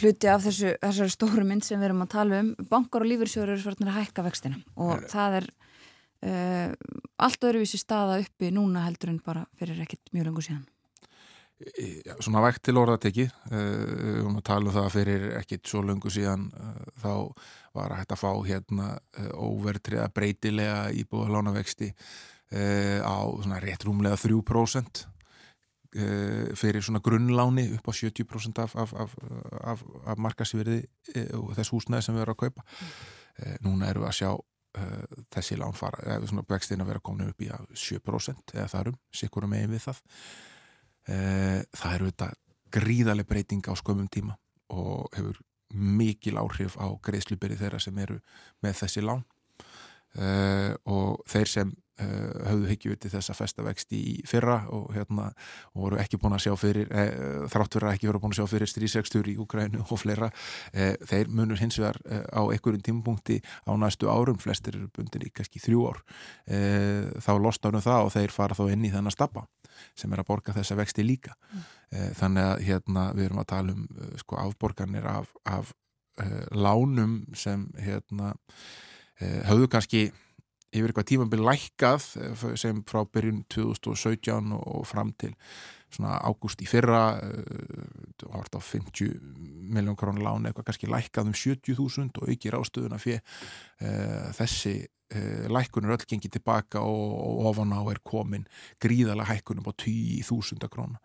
hluti af þessu, þessari stóru mynd sem við erum að tala um. Bankar og lífyrsjóður eru svartnir að hækka vextina og er, það er uh, allt öðruvísi staða uppi núna heldur en bara fyrir ekkit mjög lengur síðan. Já, svona vægt til orðateki við tala um það fyrir ekkit svo lengur síðan þá var að hægt að fá hérna óvertriða breytilega íbúða lánavexti á svona rétt rúmlega 3% fyrir svona grunnláni upp á 70% af, af, af, af markasverði og þess húsnæði sem við erum að kaupa. Núna erum við að sjá þessi lán fara, eða svona vextin að vera komin upp í 7% eða þarum, sikkurum megin við það. Það eru þetta gríðarlega breyting á skömmum tíma og hefur mikil áhrif á greiðsluberi þeirra sem eru með þessi lán. Uh, og þeir sem uh, höfðu higgjúti þess að festa vexti í fyrra og, hérna, og voru ekki búin að sjá fyrir uh, þrátt verið að ekki voru búin að sjá fyrir strísegstur í Ukrænu og fleira þeir munur hins vegar á einhverjum tímapunkti á næstu árum, flestir eru bundin í kannski þrjú ár þá losnar um það og þeir fara þá inn í þennan stappa sem er að borga þessa vexti líka mm. þannig að hérna við erum að tala um sko afborganir af, af lánum sem hérna höfðu kannski yfir eitthvað tímambil lækkað sem frá byrjun 2017 og, fram til svona ágúst í fyrra uh, hort á 50 miljón krónu láni eitthvað kannski lækkað um 70.000 og aukir ástöðuna fyrir þessi uh, lækkunur öll gengið tilbaka og, ofan á er komin gríðalega hækkunum á 10.000 krónu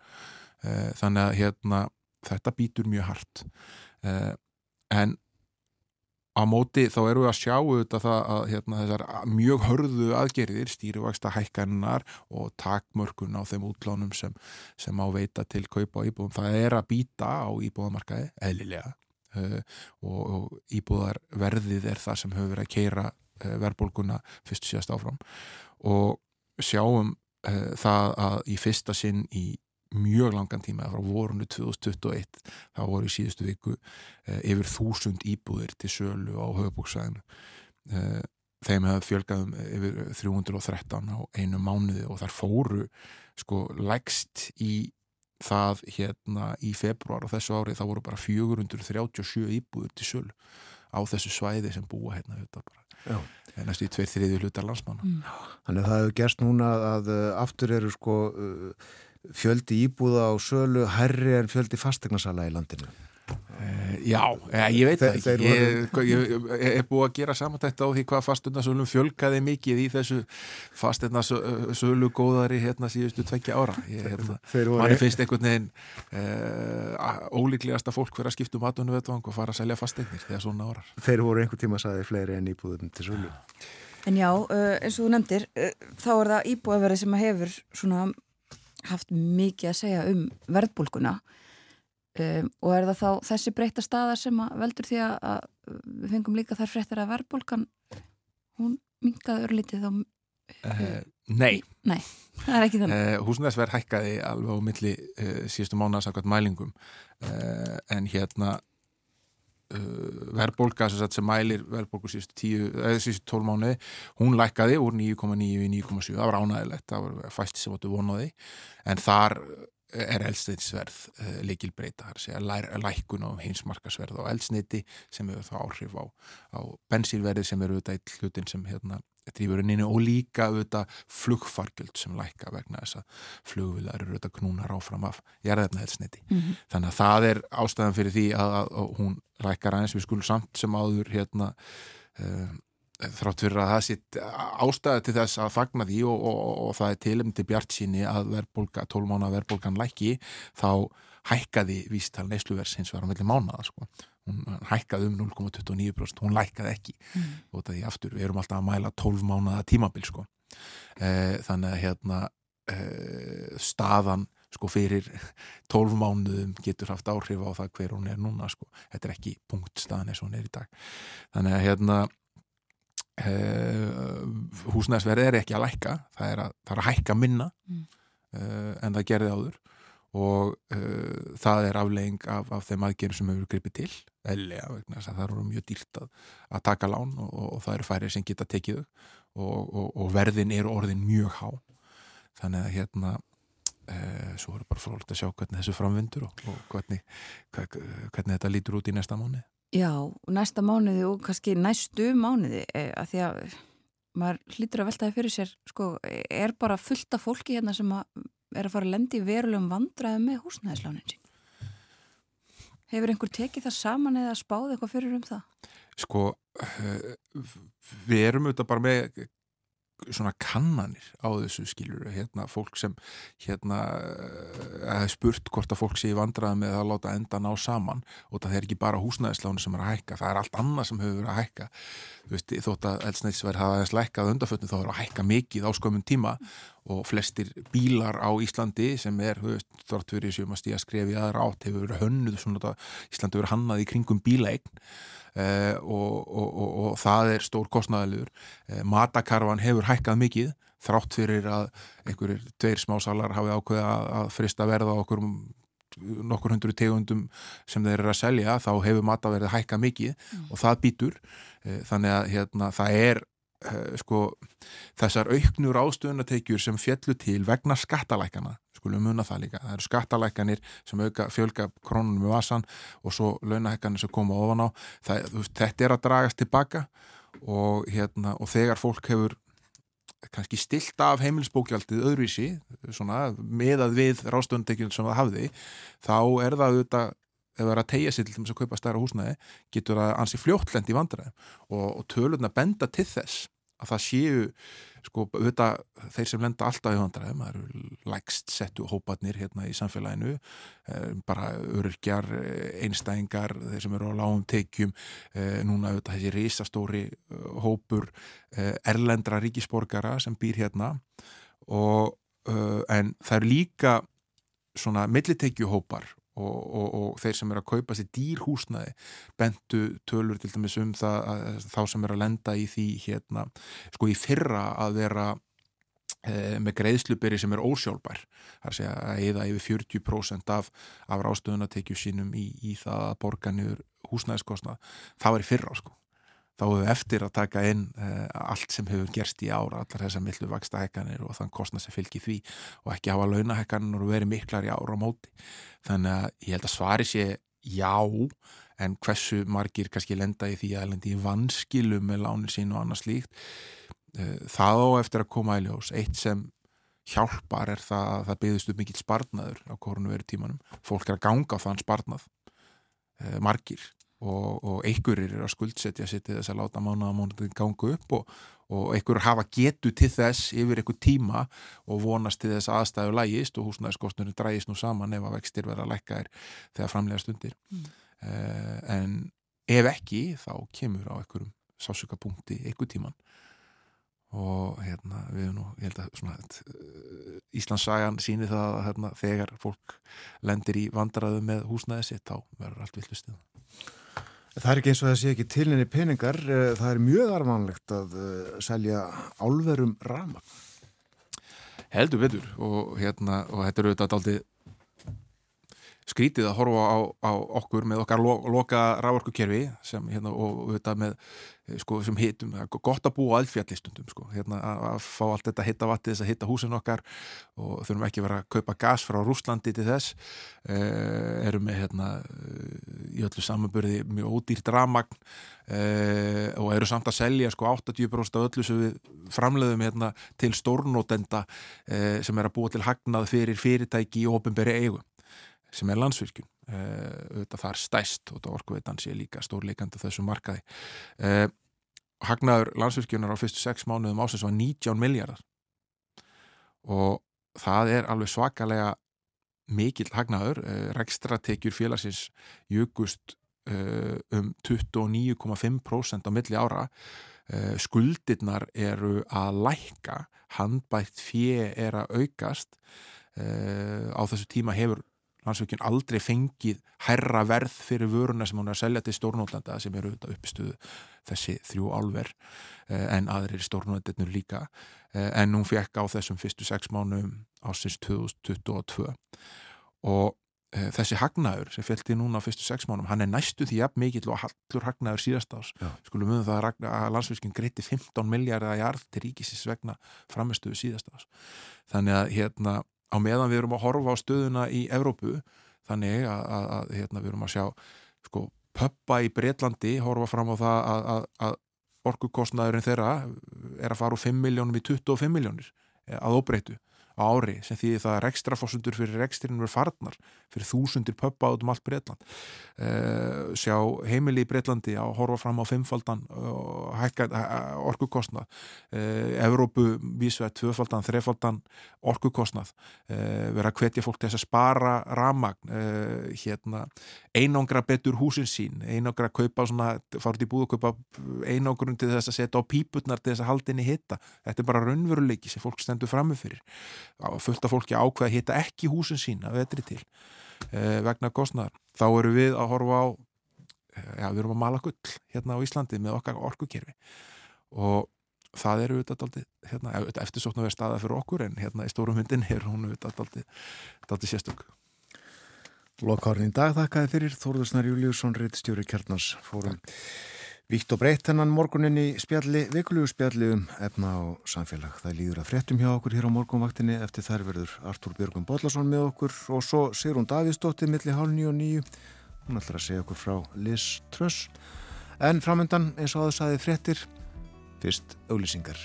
þannig að hérna, þetta býtur mjög hart. En á móti þá eru við að sjá auðvitað það að hérna, þessar mjög hörðu aðgerðir stýrivægsta hækkannar og takmörkun á þeim útlánum sem, sem á veita til kaupa á íbúðum. Það er að býta á íbúðamarkaði eðlilega uh, og, og íbúðarverðið er það sem verið að keira uh, verðbólguna fyrst síðast áfram. Og sjáum uh, það að í fyrsta sinn í mjög langan tíma, frá vorunu 2021 þá voru í síðustu viku eh, yfir þúsund íbúðir til sölu á höfubóksvæðinu eh, þeim hefði fjölgaðum yfir 313 á einu mánuði og þar fóru sko lægst í það hérna í februar og þessu ári þá voru bara 437 íbúður til sölu á þessu svæði sem búa hérna þetta bara. Næstu í tveir þriði hlutar landsmanna. Mm. Þannig að það hefur gerst núna að aftur eru sko uh, fjöldi íbúða á sölu herri en fjöldi fastegnarsala í landinu? Uh, Já, ég veit það ekki. ég, ég, ég er búið að gera samantækt á því hvað fastegnarsölum fjölkaði mikið í þessu fastegnarsölu góðari hérna síðustu tveggja ára. Ég, hérna, manni finnst einhvern veginn uh, ólíklegasta fólk fyrir að skipta um aðdunum og fara að selja fastegnir þegar svona árar. Þeir voru einhver tíma að saði fleiri en íbúðum til sölu. En já, eins og þú nefndir þá er það íbúðaverði sem hefur svona haft mikið að segja um verðbólkuna um, og er það þá þessi breyta staða sem veldur því að við fengum líka þar fréttir að verðbólkan hún mingaði örlítið þá uh, Nei. Nei, það er ekki þannig. Uh, Húsnæðsverð hækkaði alveg á milli uh, síðustu mánaðsakvæmt mælingum. En hérna verðbólka sem mælir verðbólku síðustu 12 mánuði hún lækkaði úr 9,9 í 9,7 það var ánægilegt, það var fæst sem áttu vonaði en þar er eldsnittisverð uh, leikilbreyta það er að segja lækun á heimsmarkasverð á eldsnitti sem hefur þá áhrif á, á bensínverði sem eru auðvitað eitt hlutin sem hérna drífurinninni og líka auðvitað flugfargjöld sem lækka vegna þess að flugvilar eru auðvitað knúnar áfram af jarðefnaðelsniti. Mm -hmm. Þannig að það er ástæðan fyrir því að, að, að hún lækkar aðeins við skulum samt sem áður hérna uh, þrátt fyrir að það sitt ástæði til þess að fagna því og, og, og, og það er tilumti bjart síni að verðbólka, 12 mánu að verðbólkan lækki þá hækkaði vístal neysluverðs hins vegar á melli mánuða sko hún hækkaði um 0,29% hún lækkaði ekki. Mm. og það er aftur, við erum alltaf að mæla 12 mánuða tímabil sko. E, þannig að hérna e, staðan sko fyrir 12 mánuðum getur haft áhrif á það hver hún er núna sko, þetta er ekki punktstaðan eins og hún er í dag. Þannig að hérna e, húsnæðsverð er ekki að lækka það er að, það er að hækka minna mm. en það gerði áður og uh, það er aflegging af, af þeim aðgerðum sem hefur gripið til eðlega, vegna þess að það eru mjög dýrt að, að taka lán og, og það eru færið sem geta tekið og, og, og verðin eru orðin mjög há. Þannig að hérna uh, svo er bara frólægt að sjá hvernig þessu framvindur og hvernig, hvernig þetta lítur út í næsta mánu Já, næsta mánuði og kannski næstu mánuði eh, að því að maður hlýtur að veltaði fyrir sér sko, er bara fullt af fólki hérna sem að er að fara að lendi verulegum vandraði með húsnæðislánin sín. Hefur einhver tekið það saman eða spáð eitthvað fyrir um það? Sko, uh, við erum auðvitað bara með svona kannanir á þessu skilur hérna fólk sem hérna hefði eh, spurt hvort að fólk sé í vandraði með að láta enda ná saman og það er ekki bara húsnæðislánu sem er að hækka það er allt annað sem hefur verið að hækka. Þú veist, þótt að elsnæðisverð hafa eins lækkað undarfötnu þá er að hækka mikið á skömmun tíma og flestir bílar á Íslandi sem er, veist, þort fyrir sem að stíða skrefi aðra átt hefur verið hönnuð svona, Íslandi verið hannað í kringum bílaegn Uh, og, og, og, og það er stór kostnæðilegur uh, matakarfan hefur hækkað mikið þrátt fyrir að einhverjir tveir smásalar hafi ákveða að, að frista verða okkur um nokkur hundru tegundum sem þeir eru að selja þá hefur mataverðið hækkað mikið mm. og það býtur uh, þannig að hérna, það er sko þessar auknur ástöðunateikjur sem fjallu til vegna skattalækana skulum munna það líka. Það eru skattalækanir sem auka, fjölga krónunum í vasan og svo launahekkanir sem koma ofan á. Það, þetta er að dragast tilbaka og, hérna, og þegar fólk hefur kannski stilt af heimilsbókjaldið öðruvísi, svona, meðað við rástöndekjum sem það hafði, þá er það auðvitað ef það er að tegja sér til þess að kaupa stærra húsnæði getur það ansi fljóttlendi vandræði og, og tölurna benda til þess að það séu sko, auðvitað, þeir sem lenda alltaf í vandræðum, það eru lægst settu hópatnir hérna í samfélaginu eh, bara örgjar eh, einstæðingar, þeir sem eru á lágum tekjum, eh, núna auðvitað þessi risastóri hópur erlendra ríkisborgara sem býr hérna og en það eru líka svona millitekjuhópar Og, og, og þeir sem er að kaupa sér dýrhúsnaði bentu tölur til dæmis um það að, þá sem er að lenda í því hérna, sko í fyrra að vera e, með greiðsluberi sem er ósjálfbær það er að eða yfir 40% af, af rástöðunatekju sínum í, í það að borga niður húsnæðiskostnað, það var í fyrra sko þá hefur við eftir að taka inn uh, allt sem hefur gerst í ára, allar þessar millu vaksta hekkanir og þann kostna sem fylgir því og ekki hafa launahekkanir og verið miklar í ára á móti. Þannig að ég held að svari sé já, en hversu margir kannski lenda í því að lendi í vanskilu með lánir sín og annað slíkt, uh, það á eftir að koma í ljós. Eitt sem hjálpar er það að það byggðist upp mikill sparnaður á korunveru tímanum. Fólk er að ganga á þann sparnað, uh, margir og, og einhverjir er að skuldsetja sér til þess að láta mánuðamónuðin ganga upp og, og einhverjir hafa getu til þess yfir einhver tíma og vonast til þess aðstæðu lægist og húsnæðiskostnurinn drægist nú saman ef að vextir verða að lækka er þegar framlega stundir. Mm. uh, en ef ekki þá kemur á einhverjum sásukapunkti einhver tíman og hérna við nú ég held að svona uh, Íslandssagan síni það að hérna, þegar fólk lendir í vandræðu með húsnæði sitt þá verður allt villustuð Það er ekki eins og það sé ekki tilinni peningar, eh, það er mjög arvanlegt að uh, selja álverum rama. Heldur betur og, hérna, og þetta eru þetta aldrei skrítið að horfa á, á okkur með okkar lo, loka rávorkukerfi sem hérna og þetta með Eh, sko, sem hitum, gott að búa aðfjallistundum sko, hérna að fá allt þetta hitta vatið þess að hitta húsin okkar og þurfum ekki verið að kaupa gas frá Rúslandi til þess. Eh, erum með hérna í öllu samanbörði mjög ódýrt ramagn eh, og eru samt að selja sko 80% af öllu sem við framleiðum hérna til stórnótenda eh, sem er að búa til hagnað fyrir fyrirtæki í ofinberi eigum sem er landsvirkjum uh, auðvitað það er stæst og orkuveitan sé líka stórleikandi þessu markaði. Uh, hagnaður landsvirkjunar á fyrstu sex mánuðum ásins var 19 miljardar og það er alveg svakalega mikill hagnaður, eh, rekstratekjur félagsins jugust eh, um 29,5% á milli ára. Eh, skuldirnar eru að lækka. Handbætt fjö er að aukast. Á þessu tíma hefur landsveikin aldrei fengið herra verð fyrir vöruna sem hún er að selja til stórnótlanda sem eru uppistuðu þessi þrjú álver eh, en aðrir stórnótlandinu líka. Eh, en hún fekk á þessum fyrstu sex mánum ásins 2022 og e, þessi hagnaður sem fylgti núna á fyrstu sex mánum, hann er næstu því jafn mikill og hallur hagnaður síðast ás skulum við það að, landsfiskin greiti 15 miljardar að jarð til ríkisins vegna framistuðu síðast ás þannig að hérna á meðan við erum að horfa á stöðuna í Evrópu þannig að, að, að hérna, við erum að sjá sko pöppa í Breitlandi horfa fram á það að orkukostnaðurinn þeirra er að fara úr 5 miljónum í 25 miljónir að óbreytu á ári sem því það er ekstra fórsundur fyrir rekstirinn verið farnar fyrir þúsundir pöppa át um allt Breitland uh, sjá heimili í Breitlandi að horfa fram á fimmfaldan uh, orkukostnað. Uh, Evrópu vísveð tvöfaldan, þrefaldan orkukostnað. Vera að hvetja fólk til þess að spara ramagn hérna, einangra betur húsin sín einangra að kaupa svona, farið í búið að kaupa einangrun til þess að setja á píputnar til þess að halda inn í hitta þetta er bara raunveruleiki sem fólk stendur framifyrir fullt af fólki ákveða að hitta ekki húsin sín að vetri til eh, vegna kostnar. Þá eru við að horfa á eh, já, við erum að mala gull hérna á Íslandi með okkar orkukerfi. Og það eru auðvitað aldrei, hérna, eftirsókn að vera staða fyrir okkur en hérna í stórum hundin er hún auðvitað aldrei, sérstök. Lokárn í dag þakkaði fyrir. Þórðursnar Júliusson, reittstjóri Kjarnars fórum Víkt og breytt hennan morgunin í spjalli, vikulugu spjalli um efna á samfélag. Það líður að fréttum hjá okkur hér á morgunvaktinni eftir þær verður Artúr Björgum Bodlason með okkur og svo Sigrun Davíðsdóttir millir hálf nýju og nýju. Hún ætlar að segja okkur frá Liz Truss. En framöndan eins og aðeins aðeins fréttir, fyrst auglýsingar.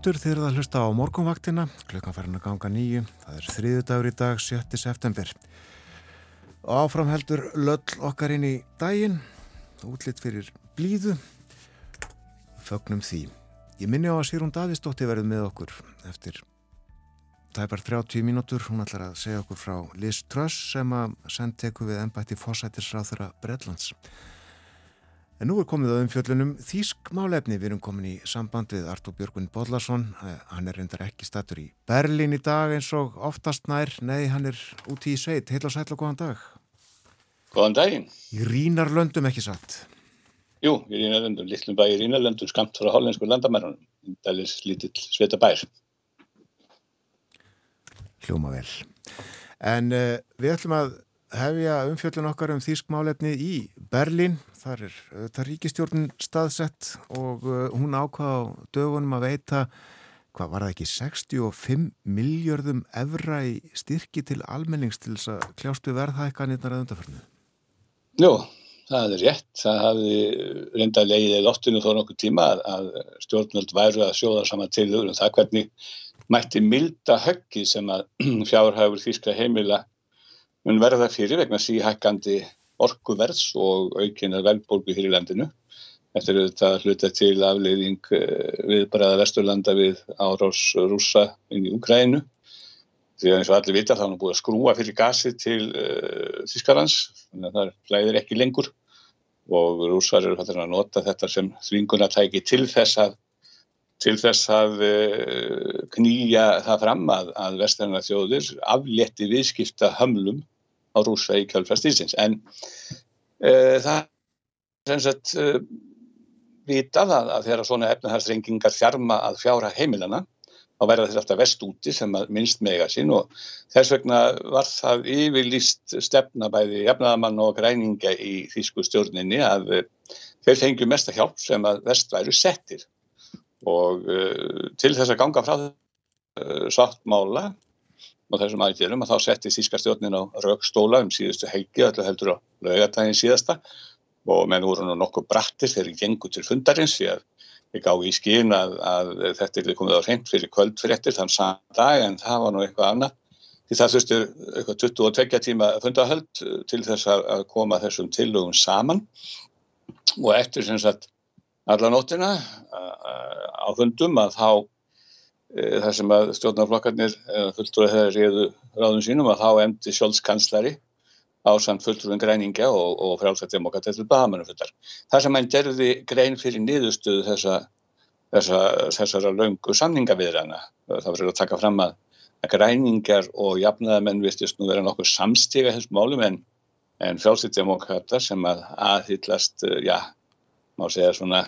Aftur þeir eru að hlusta á morgunvaktina. Klukkan farin að ganga nýju það er þriðu dagur í dag, 7. september. Og áfram heldur löll okkar inn í daginn. Útlitt fyrir blíðu. Fögnum því. Ég minni á að Sýrún Davíðsdóttir verði með okkur eftir tæpar 30 mínútur, hún ætlar að segja okkur frá Liz Truss sem að sendteku við ennbætti fósættisráþura Breitlands En nú er komið á umfjöllunum Þísk málefni. Við erum komin í samband við Artur Björgun Bodlason. Hann er reyndar ekki statur í Berlin í dag eins og oftast nær. Nei, hann er úti í sveit. Heil og sætla, góðan dag. Góðan daginn. Í Rínarlöndum ekki satt? Jú, í Rínarlöndum. Littlum bæ í Rínarlöndum, skamt frá hollensku landamærunum. Það er lítill sveita bær. Hljóma vel. En uh, við ætlum að hefja umfjöllun okkar um Þísk málefni í Berlin þar er þetta ríkistjórn staðsett og uh, hún ákvaða á dögunum að veita hvað var það ekki 65 miljörðum evra í styrki til almennings til þess að kljástu verðhækkanirnar að undarförnu Jú, það er rétt. Það hafi reynda leiðið í lottinu þó nokkuð tíma að stjórnvöld væru að sjóða saman til um það hvernig mætti milda höggi sem að fjárhæfur þýskra heimila mun verða fyrir vegna síhækkandi orkuverðs og aukinar velbólgu hér í landinu. Þetta er auðvitað hluta til afleiðing eh, við bara vesturlanda við árás rúsa inn í Ukrænu. Því að eins og allir vita þá er hann búið að skrúa fyrir gasi til uh, Þískarlands, þannig að það hlæðir ekki lengur og rúsar eru að nota þetta sem þvingunatæki til þess að, til þess að uh, knýja það fram að, að vesturlanda þjóðir aflétti viðskipta hömlum á rúsa í kjálfærstísins en uh, það er sem sagt uh, vitað að, að þegar svona efnahagsrengingar þjarma að fjára heimilana þá verða þeir alltaf vest úti sem minnst mega sín og þess vegna var það yfirlýst stefnabæði jafnaðamann og græninga í þýsku stjórninni að uh, þeir fengju mesta hjálp sem að vest væru settir. Og til þess að ganga frá sáttmála og þessum aðgerðum að þá setti Þískastjórnin á raukstóla um síðustu helgi öllu heldur á laugatægin síðasta. Og menn voru nú nokkuð brattir þegar ég gengur til fundarins því að ég gá í skín að, að þetta er komið á reynd fyrir kvöldfyrirtir þann saman dag en það var nú eitthvað annað. Því það þurfti eitthvað 22 tíma fundahöld til þess að koma þessum tillögum saman. Og eftir sem sagt alla nóttina á fundum að þá þar sem að stjórnarflokkarnir fulltrúið þeirra reyðu ráðum sínum að þá emdi sjálfskanslari ásand fulltrúin græningja og, og frálsættdemokrat til bahamannufundar. Það sem hann gerði grein fyrir niðurstöðu þessa, þessa, þessara laungu samningaviðrana. Það verður að taka fram að, að græningar og jafnaðamenn vistist nú vera nokkur samstiga þessum málum en, en frálsættdemokrata sem að aðhyllast, já, má segja svona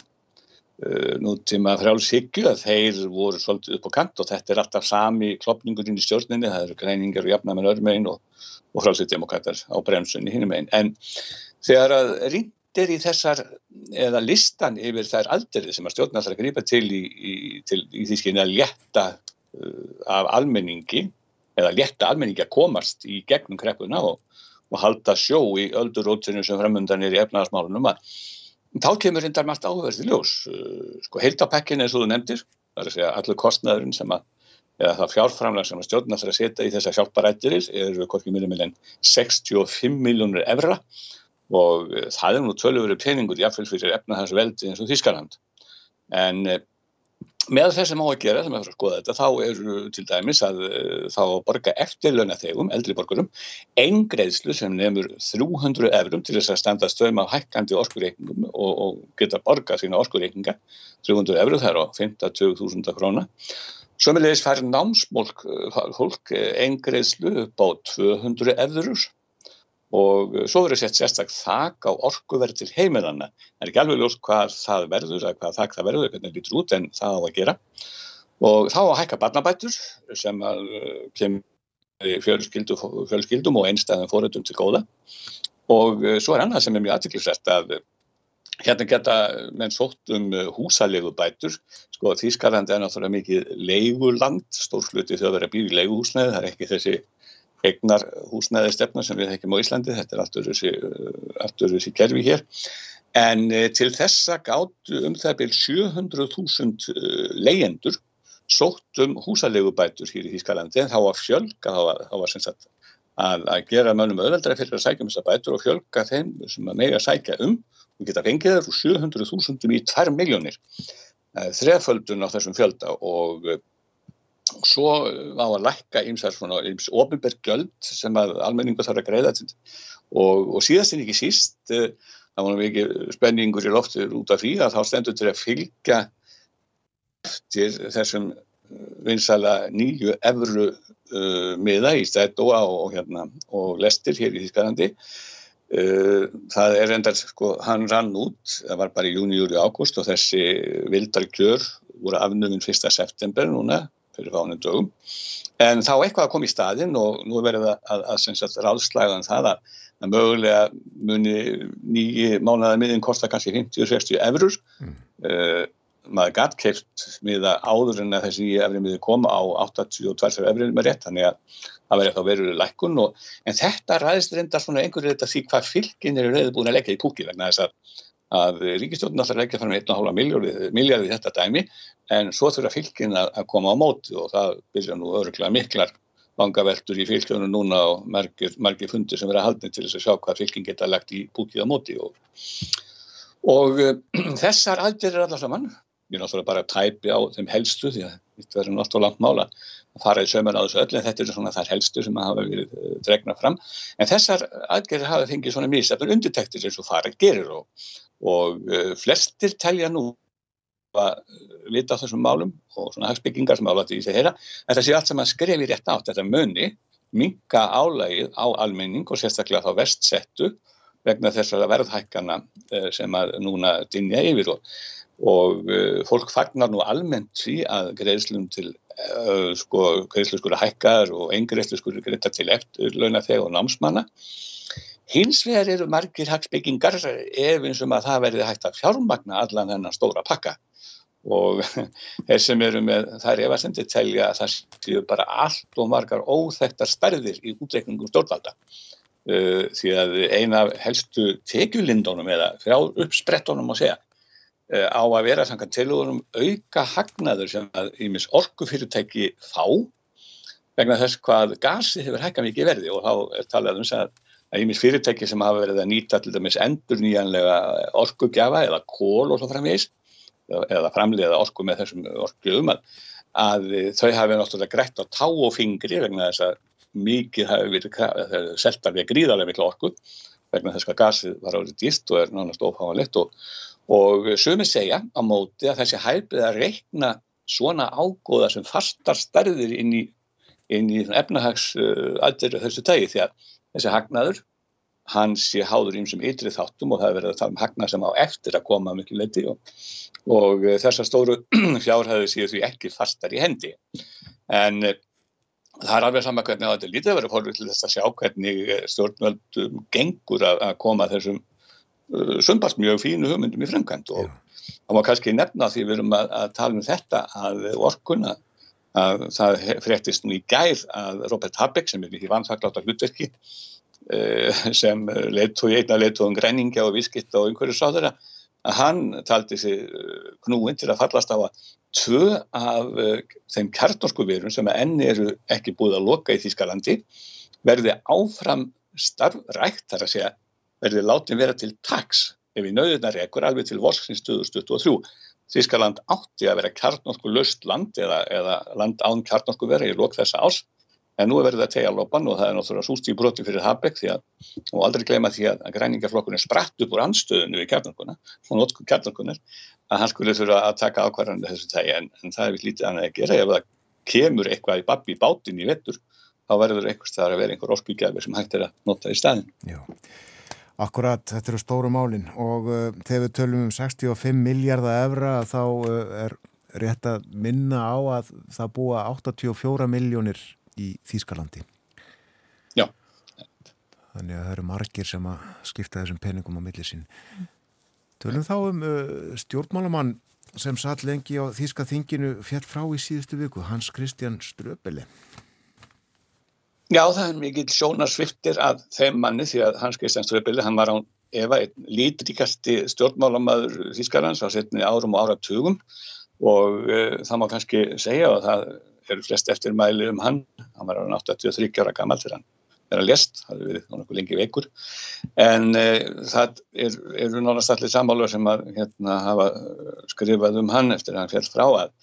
nútíma frálshyggju að þeir voru svolítið upp á kant og þetta er alltaf sami klopningurinn í stjórninni, það eru græningar og jafnaðamenn örmegin og og frálsýttdemokrater á bremsunni hinnum einn. En þegar að rindir í þessar, eða listan yfir þær alderið sem að stjórnar þarf að grípa til í, í, til, í því skynja að létta uh, af almenningi, eða létta almenningi að komast í gegnum kreppuna og, og halda sjó í öldurótsinu sem framöndan er í efnaðarsmálunum að þá kemur reyndar margt áverði ljós. Uh, sko heiltapekkin eins og þú nefndir, það er að segja allur kostnæðurinn sem að eða það fjárframlega sem stjórnar þarf að setja í þessa hjálparættirir eru hvorki mjög en 65 miljónur evra og eh, það er nú tölur peningur jáfnveil fyrir efna þessu veldi eins og Þískarland. En eh, með þess sem á að gera, sem er að skoða þetta, þá eru til dæmis að eh, þá borga eftir launathegum, eldri borgurum, einn greiðslu sem nefnur 300 eurum til þess að standa stöðum af hækkandi orskureikningum og, og geta borga sína orskureikninga, 300 eurum þar á 50.000 króna. Sömulegis fær námsmólk fólk eingreðslu upp á 200 efðurur og svo verður sett sérstak þak á orkuverð til heimilanna. Það er ekki alveg ljóst hvað það verður, eða hvað þak það verður, hvernig það lítur út en það á að gera. Og þá að hækka barnabætur sem kemur fjölskyldu, fjölskyldum og einstæðum fóröldum til góða. Og svo er annað sem er mjög aðtiklisvært að Hérna geta menn sótt um húsalegubætur, sko Þýskaland er náttúrulega mikið leiguland, stórfluti þau að vera að býða í leiguhúsnæði, það er ekki þessi egnar húsnæði stefna sem við þekkjum á Íslandi, þetta er alltur þessi, alltur þessi kerfi hér. En uh, til þessa gáttu um það byrj 700.000 leyendur sótt um húsalegubætur hér í Þýskalandi. En þá var fjölga, þá var, var sem sagt að, að gera mönnum öðveldra fyrir að sækja um þessa bætur og fjölga þeim sem að mega sækja um og geta fengið þar úr 700.000 í 2 miljónir þreföldun á þessum fjölda og svo á að lækka ímsar svona íms ofinberggjöld sem að almenningu þarf að greiða til og, og síðast en ekki síst það var mikið spenningur í loftur út af því að þá stendur til að fylgja eftir þessum vinsala nýju efru uh, miða í stættóa og, hérna, og lestir hér í Þísklandi Uh, það er endar, sko, hann rann út, það var bara í júni, júli, ágúst og þessi vildar kjör voru afnuminn 1. september núna, fyrir fánum dögum. En þá eitthvað kom í staðinn og nú verður það að, að, að ráðslæðan um það að, að mögulega muni nýji mánuðarmiðin kosta kannski 50-60 eurur. Mm. Uh, maður gætt keift miða áður en að þessi efri miði koma á 82 eurur með rétt, þannig að það verður þá veruleg lækkun og, en þetta ræðist reyndar svona einhverju þetta því hvað fylgin eru reyði búin að leggja í púki vegna þess að, að ríkistjóðin alltaf leggja fram 1,5 miljard í þetta dæmi en svo þurfa fylgin að, koma á móti og það byrja nú öruglega miklar vangaveltur í fylgjónu núna og margir, margir fundir sem verða haldnið til þess að sjá hvað fylgin geta lagt í púkið á móti og, og þessar aðgerðir allar saman ég er náttúrulega bara að tæpi á þeim helstu því að þetta verður náttúrulega langt mála að fara í sömur á þessu öll en þetta er svona þar helstu sem hafa verið eh, dregna fram. En þessar aðgerðir hafa fengið svona mísafnur undirtektir eins og fara gerir og, og uh, flestir telja nú að vita á þessum málum og svona hagsbyggingar sem álætti í sig þeirra en það sé allt sem að skrefi rétt átt. Þetta muni minka álægið á almenning og sérstaklega þá vestsettu vegna þessara verðhækkana uh, sem að núna dinja yfir. Og og fólk fagnar nú almennt því að greiðslum til sko, greiðslu skulu hækkar og einn greiðslu skulu greita til eftirlauna þegar og námsmanna hins vegar eru margir hagsbyggingar ef eins og að það verði hægt að fjármagna allan þennan stóra pakka. Og þeir sem eru með þær efasendi telja að það séu bara allt og margar óþektar stærðir í útreikningum stórvalda uh, því að eina helstu tekjulindónum eða fjár uppsprettónum að segja uh, á að vera samkvæmt tilugurum auka hagnaður sem að ímis orkufyrirtæki fá vegna þess hvað gasi hefur hækka mikið verði. Og þá er talað um að að ímis fyrirtæki sem hafa verið að nýta til dæmis endur nýjanlega orkugjafa eða kól og svo framvegis eða framleiða orku með þessum orkugjöfum að, þau hafi náttúrulega greitt á tá og fingri vegna þess að mikið hafi verið seltar við gríðarlega miklu orku vegna þess að gasið var árið dýrt og er nánast ofháðanlegt og, og sumi segja á móti að þessi hæfið að reikna svona ágóða sem fastar starðir inn í, í efnahags uh, aðgerðu þessu tægi því að þessi hagnaður hans sé háður ímsum ytri þáttum og það er verið að tala um hagnað sem á eftir að koma mikið leiti og, og uh, þessar stóru fjárhæðu séu því ekki fastar í hendi. En uh, það er alveg saman hvernig þetta lítið vera fórður til þess að sjá hvernig eh, stjórnvöldum gengur að, að koma þessum uh, sumbast mjög fínu hugmyndum í fremkvæmt og það má kannski nefna því við erum að, að tala um þetta að orkuna að það fréttist nú í gær að Robert Habeck sem er í vanþakláta hlutverki uh, sem leiðtói einna leiðtóðum græningja og vískitta og einhverju sáður að hann taldi sig knúin til að fallast á að tvö af uh, þeim kjarnorkuverum sem enn eru ekki búið að loka í Þískalandi verði áfram starfrækt þar að segja verði látin vera til taks ef við nauðunar ekkur alveg til vorskins 2023. Þískaland átti að vera kjarnorku löst land eða, eða land án kjarnorku vera í lok þessa árs. En nú er verið að tegja lopan og það er náttúrulega súst í broti fyrir Habeck því að, og aldrei gleyma því að græningaflokkurinn spratt upp úr anstöðinu við kjarnorkuna, og notku kjarnorkunar að hann skulle þurfa að taka ákvarðanir þessu tægi en, en það er við lítið annað að gera. Ef það kemur eitthvað í babbi í bátin í vettur þá verður það að vera einhver orkugjafir sem hægt er að nota í staðin Já, akkurat, þetta eru stóru málin og uh, þegar við tölum um 65 miljardar efra þá uh, er rétt að minna á að það búa 84 miljónir í Þýskalandi. Já. Þannig að það eru margir sem að skipta þessum peningum á millisinn Tölum þá um uh, stjórnmálamann sem satt lengi á Þíska þinginu fjall frá í síðustu viku, Hans Kristján Ströbeli. Já, það er mikil sjónarsviftir af þeim manni því að Hans Kristján Ströbeli, hann var á Eva einn lítríkasti stjórnmálamaður Þískarlands á setni árum og áratugum og uh, það má kannski segja að það eru flest eftir mæli um hann, hann var á 83 ára gammal þegar hann er að lest, það hefur verið náttúrulega lengi veikur. En e, það eru er náttúrulega allir sammálu sem að hérna, hafa skrifað um hann eftir að hann fjall frá að,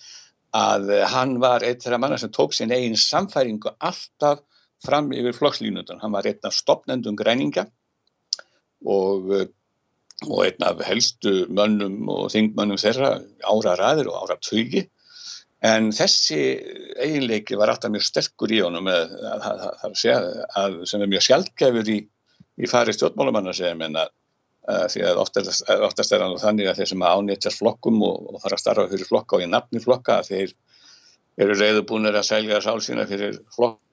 að hann var eitt þeirra manna sem tók sín eigin samfæringu alltaf fram yfir flokkslínundan, hann var einn af stopnendum græninga og, og einn af helstu mönnum og þingmönnum þeirra ára ræðir og ára tögi En þessi eiginleiki var alltaf mjög sterkur í honum að, að, að, að sem er mjög sjálfgefur í, í fari stjórnmálumanna sem en að því að oftast, oftast er hann þannig að þeir sem ánýttjast flokkum og, og fara að starfa fyrir flokka og í nafni flokka þeir eru reyðubúnir að selja sál sína fyrir flokkagan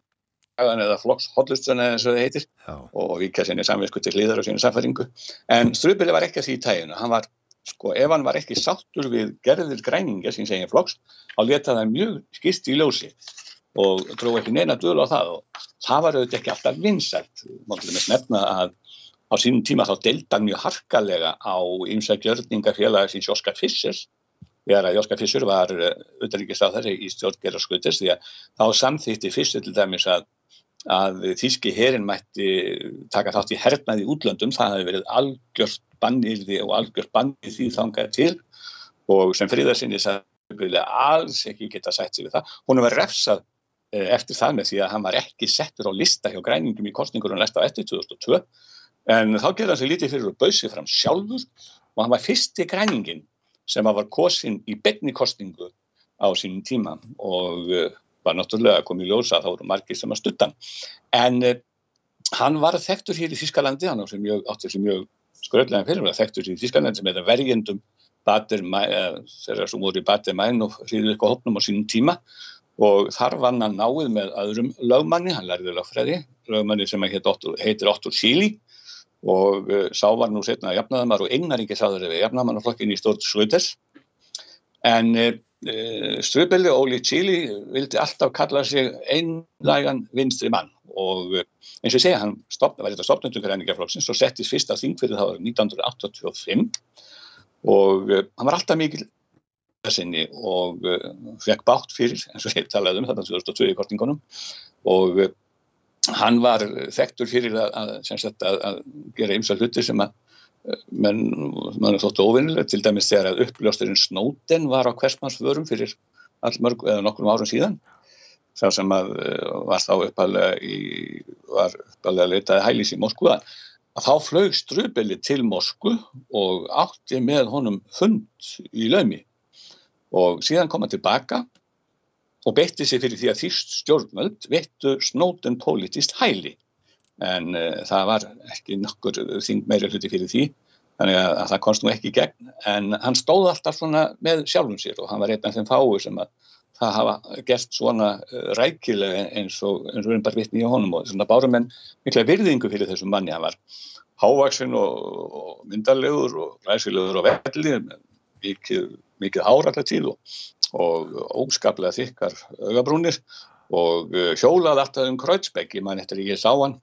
eða flokkshollustuna eins og það heitir Já. og vika sinni samvinsku til hlýðar og sína samfæringu. En Strupili var ekki að því í tæginu, hann var sko ef hann var ekki sáttur við gerðir græninga sem segja flokks, þá leta það mjög skist í ljósi og trú ekki neina dölu á það og það var auðvitað ekki alltaf vinsælt máttum við nefna að á sínum tíma þá delta mjög harkalega á ymsa gjörningafélags í Jóska Fissers þegar að Jóska Fisser var í stjórngerra skutis því að þíski herin mætti taka þátt í hernaði útlöndum, það hefði verið algjört bannirði og algjört bannið því þangað til. Og sem fríðarsinni sagði alls ekki geta sætt sig við það. Hún var refsað eh, eftir það með því að hann var ekki settur á lista hjá græningum í kostningurum næsta á eftir 2002 en þá gerði hann sig lítið fyrir að bauðsi fram sjálfur. Og hann var fyrsti græningin sem var kosin í betni kostningu á sínum tíma. Og eh, var náttúrulega komið ljósa að þá voru margir sem að stuttan. En uh, hann var þekktur hér í Þískalandi, hann átti mjög, mjög skröldlega fyrir að þekktur hér í Þískalandi sem er verjendum þeirra sem voru í Bader-Mæn og hlýðið eitthvað hópnum á sínum tíma. Og þar vann hann náið með öðrum lögmanni, hann lærði lögfræði, lögmanni sem heitir Otto Síli og uh, sá var nú setna jafnaðamar og einnaringi sáður við jafnaðamannaflokkin í stort Svölders en uh, Eh, Strubeli og Óli Tíli vildi alltaf kalla sig einlægan vinstri mann og eh, eins og ég segja, hann stopna, var þetta stopnendungaræningaflokksins og settist fyrst á þing fyrir það var 1985 og uh, hann var alltaf mikil sinni og fekk bátt fyrir eins og ég talaði um þetta 2002 í kortingunum og hann var þekktur fyrir að, að, að, að gera ymsa hluti sem að menn, mann þóttu óvinnileg til dæmis þegar að uppljósturinn Snóten var á hversmanns vörum fyrir allmörg eða nokkrum árum síðan þar sem að var þá uppalega í, var uppalega leitaði hælis í Moskva að þá flög Strubeli til Moskvu og átti með honum fund í laumi. Og síðan kom hann tilbaka og beitti sig fyrir því að þýst stjórnvöld vettu snóten politist hæli en uh, það var ekki nokkur þing meira hluti fyrir því þannig að, að það komst nú ekki í gegn. En hann stóð alltaf svona með sjálfum sér og hann var einn af þeim fáu sem að það hafa gert svona uh, rækilega eins og eins og við erum bara vitni í honum. Og svona bárum en mikla virðingu fyrir þessum manni. Hann var hávaksinn og, og myndalegur og glæsilegur og velli mikið, mikið hár alltaf tíð og, og óskaplega þykkar augabrúnir og uh, hjólað alltaf um Kreutzbeck, ég man eftir ég sá hann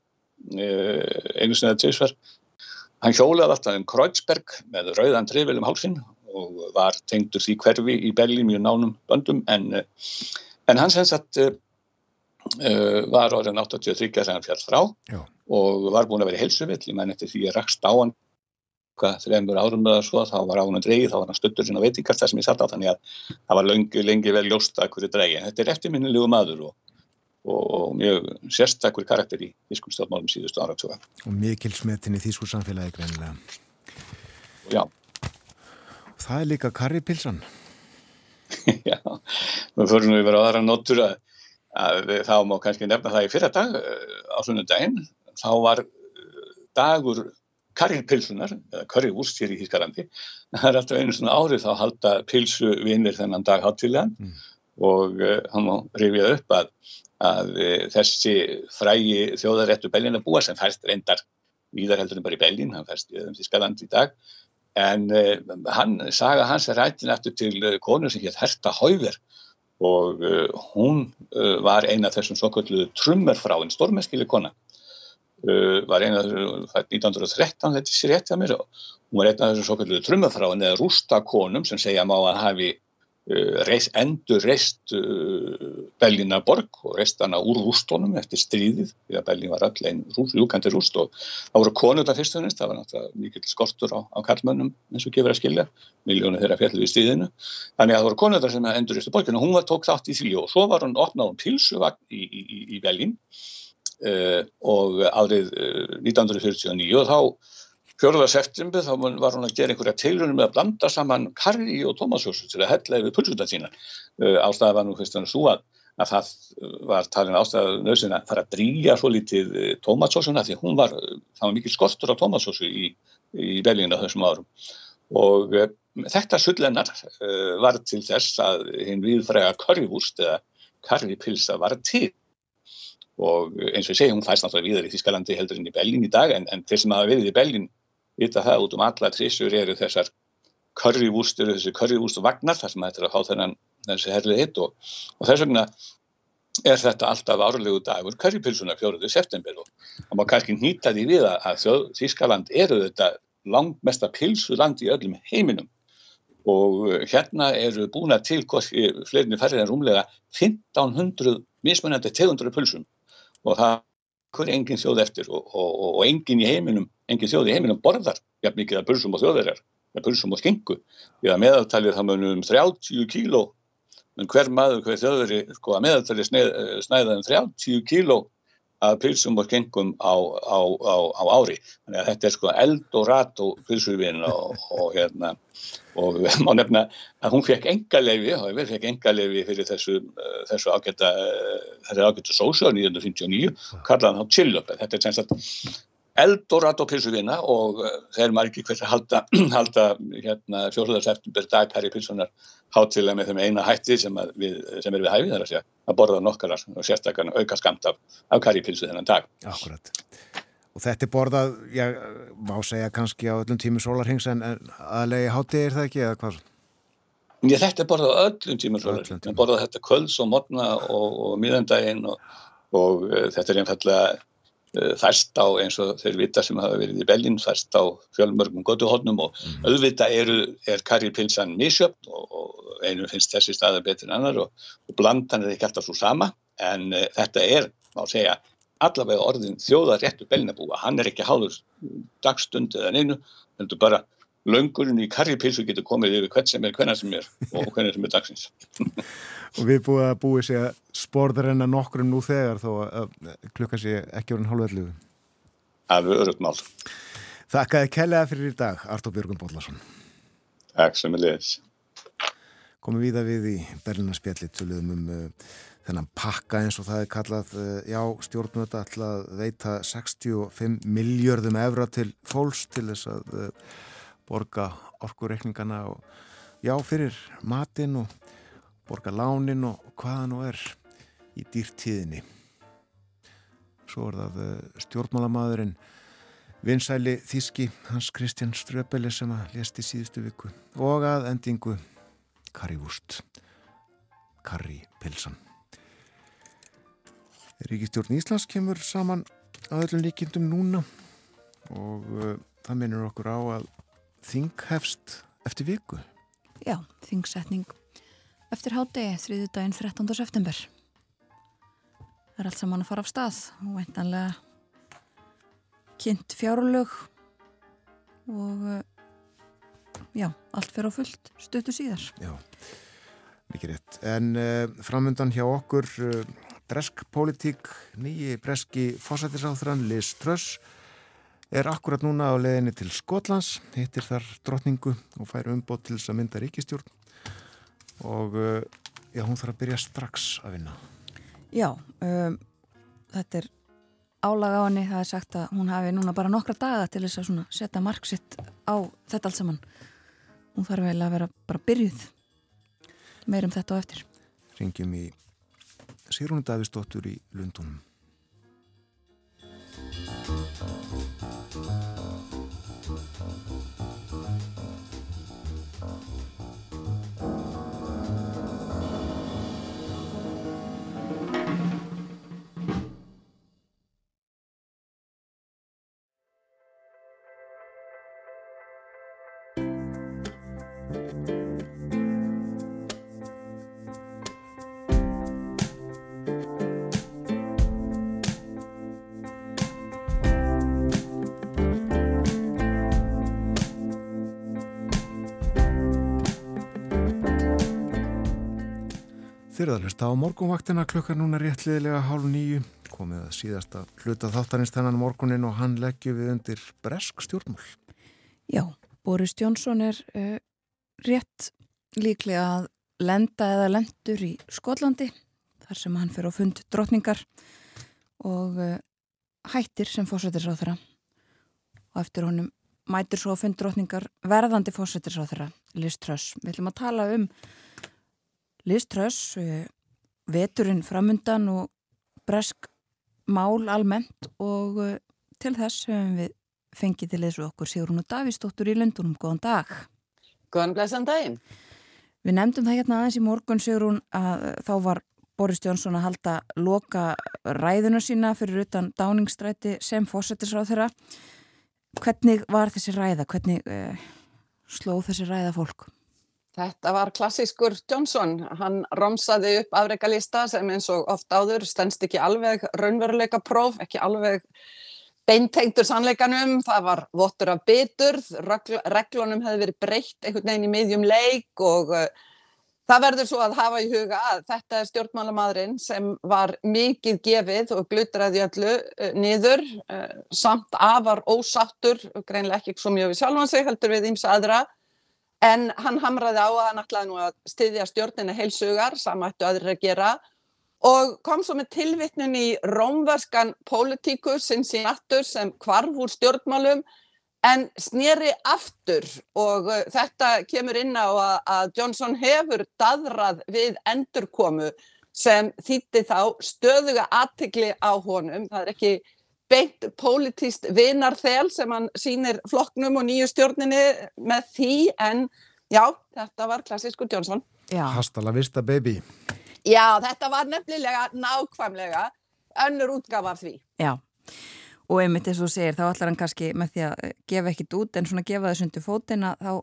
einu sinni eða tjóðsverð hann hjólað alltaf um Kreutzberg með rauðan trefilum hálsinn og var tengdur því hverfi í Berlín mjög nánum böndum en, uh, en hann sem sagt var orðin 83 þegar hann fjall frá Já. og var búin að vera helsuvill, ég man eftir því ég rakst á hann þreymur árum eða svo, þá var á hann dreigi, þá var hann stuttur sín á veitingast það sem ég satt á, þannig að það var lengi, lengi vel ljóst að hverju dreigi. Þetta er eftirminnilegu maður og, og, og mjög sérstakkur karakter í þýskum stjórnmálum síðustu ára tjóða. Og mikil smetin í þýsku samfélagi greinilega. Já. Og það er líka karripilsan. Já, við fyrir nú yfir á aðra notur að, að þá má kannski nefna það í fyrra dag á sunnundaginn, þá var dagur karripilsunar, eða currywurst hér í Þískarlandi, það er alltaf einu svona árið þá halda pilsu vinnir þennan dag háttilegan mm. og uh, hann má rifja upp að, að uh, þessi frægi þjóðaréttu Bellin að búa sem færst reyndar víðar heldur en bara í Bellin, hann færst í Þískarlandi í dag, en uh, hann, saga hans er rættin eftir til konu sem hétt Herta Hauver og hún var eina af þessum svo kallu trummerfráinn, stórmennskili kona var eina af þessu 1913 þetta sé rétt að mér hún var eina af þessu svo kallu trummafráin eða rústakonum sem segja má að hafi reist, endur reist uh, Bellina borg og reist hana úr rústónum eftir stríðið því að Bellin var öll einn ljúkandi rúst og það voru konur það fyrst og nýst, það var náttúrulega mikill skortur á, á karlmönnum eins og gefur að skilja miljónu þeirra fjallu við stríðinu. Þannig að það voru konur það sem endur reistu borginu og hún var tók þátt í því og svo var hún opnað um pilsuvagn í, í, í, í Bellin Uh, og árið uh, 1949 og þá 4. september þá var hún að gera einhverja teilunum með að blanda saman karri og tómasjósu til að hella yfir pulsutan sína uh, ástæða var nú fyrst og svo að, að það var talin ástæða nöðsinn að fara að dríja svo lítið tómatsósuna því hún var, það var mikil skortur á tómatsósu í, í á þessum árum og þetta sullennar var til þess að hinn viðfræga karrivúst eða karripilsa var til og eins og ég segi, hún fæst náttúrulega viðar í Þískalandi heldur en í Bellin í dag en, en þeir sem hafa verið í Bellin vita það út um allar trissur eru þessar currywústur, þessi currywústu vagnar þar sem þetta er að há þennan þessi herlið hitt og, og þess vegna er þetta alltaf árlegu dagur currypilsuna 4. september og það má kannski nýta því við að Þískaland eru þetta langt mesta pilsuland í öllum heiminum og hérna eru búin að til fleirinni færri en rúmlega 1500 mismunandi tegundur af pulsum og það er engin þjóð eftir og, og, og engin í heiminum, engin þjóð í heiminum borðar jafn mikið að pulsum og þjóðverjar með pulsum og skengu við að meðaltalið það munum um 30 kíló en hver maður, hver þjóðveri sko að meðaltalið snæða um 30 kíló að pilsum og skengum á, á, á, á ári. Þannig að þetta er sko eld og rat og pilsuvinn og, og hérna og má nefna að hún fekk engaleifi, og við fekk engaleifi fyrir þessu, þessu ágæta þessu ágæta sósu á 1959 kallaðan þá Chillup. Þetta er sem sagt Eldorat og pilsuvinna og uh, þeir margir hverja halda, halda hérna, fjórðarseftumber dag Harry Pilsunar hátilega með þeim eina hætti sem, við, sem er við hæfið þar að segja að borða nokkarar og sérstaklega auka skamt af, af Harry Pilsu þennan dag. Akkurat. Og þetta er borðað, ég má segja kannski á öllum tímum sólarhengs en aðlegi háti er það ekki eða hvað? Já, þetta er borðað á öllum tímum sólarhengs. Við borðað þetta kvölds og modna og, og miðandaginn og, og uh, þetta er einfallega uh, færst á eins og þeir vita sem hafa verið í Bellin, færst á fjölmörgum gotuhóttnum og mm. auðvitað eru, er karripilsan misjöfn og, og einu finnst þessi staða betur en annar og, og blandan er ekki alltaf svo sama en uh, þetta er, má segja, allavega orðin þjóðar réttu Bellinabúa, hann er ekki háður dagstund eða neinu, heldur bara löngurinn í karripilsu getur komið yfir hvern sem er, hvernig sem er og hvernig sem er dagsins. og við búið að búið sér að sporða reyna nokkrum nú þegar þó að klukka sér ekki orðin hálfveldu. Alveg örugt mál. Þakkaði kellega fyrir í dag, Artur Björgun Bóllarsson. Takk sem er liðis. Komum við að við í Berlinarspjalli töluðum um uh, þennan pakka eins og það er kallað, uh, já, stjórnmöta ætlað veita 65 miljörðum evra til fólks til þess að uh, borga orkureikningana og já fyrir matinn og borga lánin og hvaða nú er í dýrtíðinni. Svo er það eh, stjórnmálamadurinn vinsæli Þíski Hans Kristján Ströpeli sem að lesti síðustu viku og að endingu Karri-Vúst Karri-Pilsan Ríkistjórn Íslands kemur saman að öllum líkindum núna og uh, það minnur okkur á að þing hefst eftir viku. Já, þingsetning eftir hádegi, þriðu daginn 13. september. Það er allt saman að fara af stað og eintanlega kynnt fjárlög og eh, já, allt fer á fullt stötu síðar. Já, mikið rétt. En uh, framöndan hjá okkur uh, bresk politík, nýji breski fósættisáþrann Liz Truss er akkurat núna á leðinni til Skotlands, hittir þar drotningu og fær umbót til þess að mynda ríkistjórn og uh, já, hún þarf að byrja strax að vinna. Já, um, þetta er álaga á henni, það er sagt að hún hafi núna bara nokkra daga til þess að setja marksitt á þetta allt saman. Hún þarf vel að vera bara byrjuð meirum þetta og eftir. Ringjum í Sýrúnu Davistóttur í Lundunum. Þið að hlusta á morgunvaktina klukka núna réttliðilega hálf nýju komið að síðasta hluta þáttanins þennan morgunin og hann leggju við undir bresk stjórnmál. Já, Boris Jónsson er uh, rétt líklega að lenda eða lendur í Skotlandi þar sem hann fyrir á fund drotningar og uh, hættir sem fósættisráþara og eftir honum mætir svo fund drotningar verðandi fósættisráþara Liz Truss. Við ætlum að tala um Liströss, eh, veturinn framundan og bresk mál almennt og eh, til þess höfum við fengið til þessu okkur Sigrun og Davísdóttur í Lundunum. Góðan dag. Góðan blæsan daginn. Við nefndum það hérna aðeins í morgun Sigrun að þá var Boris Jónsson að halda loka ræðuna sína fyrir utan dáningsstræti sem fósættisráð þeirra. Hvernig var þessi ræða? Hvernig uh, slóð þessi ræða fólk? Þetta var klassískur Johnson, hann romsaði upp afreikalista sem eins og oft áður stennst ekki alveg raunveruleika próf, ekki alveg beintengtur sannleikanum, það var votur af biturð, reglunum hefði verið breytt einhvern veginn í miðjum leik og uh, það verður svo að hafa í huga að þetta er stjórnmálamadurinn sem var mikið gefið og glutraði öllu uh, niður, uh, samt afar ósattur, greinlega ekki svo mjög við sjálfan sig heldur við ímsa aðra, En hann hamraði á að hann ætlaði nú að styðja stjórnina heilsugar, samættu aðrir að gera og kom svo með tilvittnun í rómverskan pólitíkus Cincinnati sem kvarf úr stjórnmálum en snýri aftur og uh, þetta kemur inn á að Johnson hefur dadrað við endurkomu sem þýtti þá stöðuga aðtikli á honum. Það er ekki beint pólitíst vinarþel sem hann sínir flokknum og nýju stjórninni með því en já, þetta var klassískur Jónsson. Hastala vista baby. Já, þetta var nefnilega nákvæmlega önnur útgafa af því. Já, og einmitt eins og segir þá ætlar hann kannski með því að gefa ekkit út en svona gefa þessu undir fótina þá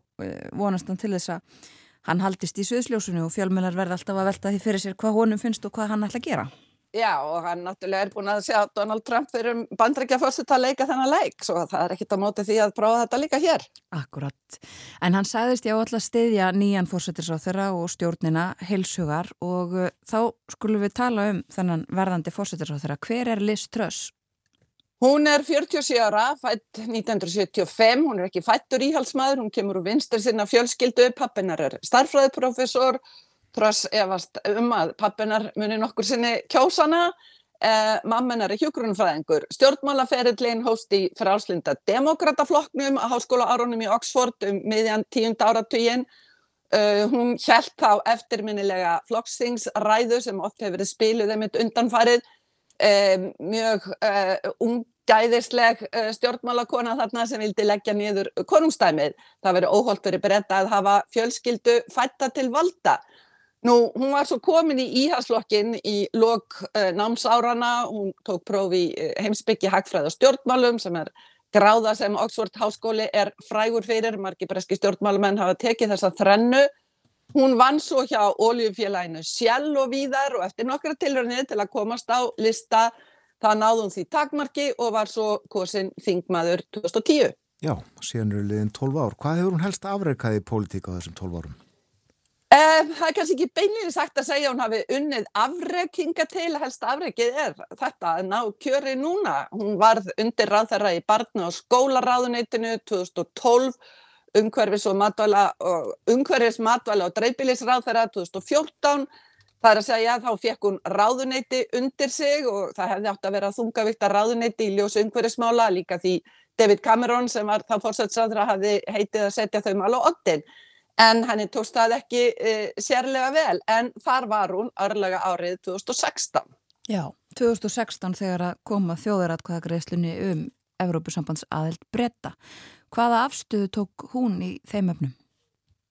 vonast hann til þess að hann haldist í söðsljósunu og fjölmjölar verða alltaf að velta því fyrir sér hvað honum finnst og hvað hann ætla að gera. Já og hann náttúrulega er búin að sjá Donald Trump fyrir bandrækja fórsitt að leika þennan leik svo það er ekkit á móti því að prófa þetta líka hér. Akkurat. En hann sagðist já alltaf stiðja nýjan fórsittisráð þeirra og stjórnina heilsugar og uh, þá skulum við tala um þennan verðandi fórsittisráð þeirra. Hver er Liz Truss? Hún er 47 ára, fætt 1975, hún er ekki fættur íhalsmaður, hún kemur úr vinstur sinna fjölskyldu, pappinar er starfræðiprofessor, tröss efast um að pappinar muni nokkur sinni kjósana, eh, mamminar er hjógrunfræðingur, stjórnmálaferillin hóst í frálslinda demokrataflokknum að háskóla árónum í Oxford um miðjan tíund áratugin, uh, hún hjælt þá eftirminnilega flokksingsræðu sem oft hefur verið spiluð einmitt undanfarið, Um, mjög uh, ungæðisleg uh, stjórnmálakona þarna sem vildi leggja niður konungstæmið. Það verið óholt verið breyta að hafa fjölskyldu fætta til valda. Nú, hún var svo komin í íhalslokkin í lok uh, námsárana, hún tók prófi í heimsbyggi hagfræð og stjórnmálum sem er gráða sem Oxford Háskóli er frægur fyrir, margir breski stjórnmálumenn hafa tekið þessa þrennu Hún vann svo hjá oljufélaginu Sjell og víðar og eftir nokkra tilhörnið til að komast á lista það náði hún því takmarki og var svo kosin þingmaður 2010. Já, síðan eru liðin 12 ár. Hvað hefur hún helst afreikaði í pólitík á þessum 12 árum? Eh, það er kannski ekki beinlega sagt að segja hún hafi unnið afreikinga til helst afreikið er þetta að ná kjöri núna. Hún varð undir ráð þeirra í barnu og skólaráðuneytinu 2012 umhverfis matvæla og og dreifbílisráð þeirra 2014 það er að segja að þá fekk hún ráðuneyti undir sig og það hefði átt að vera þungavíkta ráðuneyti í ljósu umhverfismála líka því David Cameron sem var þá fórsættsráðra hafði heitið að setja þau mál á ottin en henni tókst það ekki e, sérlega vel en þar var hún örlega árið 2016 Já, 2016 þegar að koma þjóðaratkvæðagreislunni um Evrópusambands aðeld breyta Hvaða afstöðu tók hún í þeim öfnum?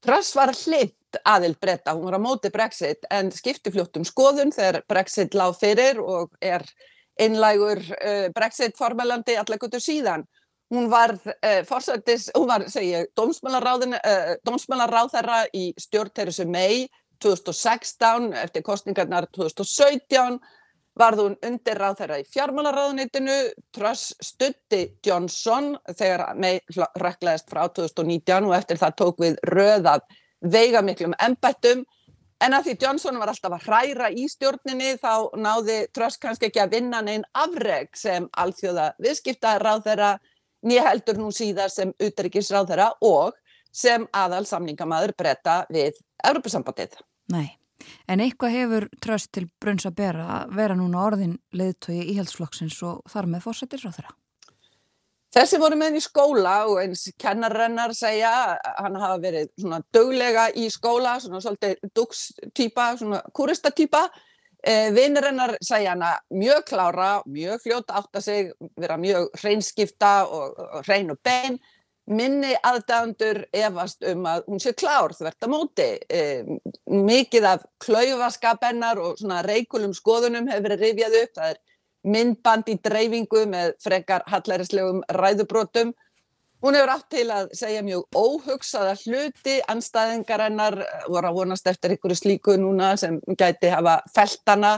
Truss var hlitt aðild breyta, hún var á móti Brexit en skipti fljóttum skoðun þegar Brexit lág fyrir og er einlægur uh, Brexit formælandi allegutur síðan. Hún var uh, fórsættis, hún var, segja, dómsmálaráð uh, þeirra í stjórn Theresa May 2016 eftir kostningarnar 2017 varð hún undir ráð þeirra í fjármálaráðunitinu, Truss stutti Johnson þegar með rökkleðist frá 2019 og eftir það tók við röðað veigamiklum embættum. En að því Johnson var alltaf að hræra í stjórninni þá náði Truss kannski ekki að vinna neinn afreg sem alþjóða viðskipta ráð þeirra nýja heldur nú síðar sem utryggisráð þeirra og sem aðal samningamæður breyta við Europasambandið. Nei. En eitthvað hefur tröst til brunns að bera að vera núna orðin leðtögi íhaldsflokksins og þar með fórsetir á þeirra? Þessi voru með henni í skóla og eins kennarrennar segja hann hafa verið svona döglega í skóla, svona svolítið dugstýpa, svona kuristatýpa. Eh, Vinnirennar segja hana mjög klára, mjög fljóta átt að sig, vera mjög hreinskipta og, og hrein og bein minni aðdæðandur efast um að hún sé klár þvert að móti. E, mikið af klaufaskapennar og reikulum skoðunum hefur verið rifjað upp. Það er myndband í dreifingu með frekar hallærislegum ræðubrótum. Hún hefur átt til að segja mjög óhugsaða hluti, anstæðingarennar voru að vonast eftir einhverju slíku núna sem gæti hafa feltana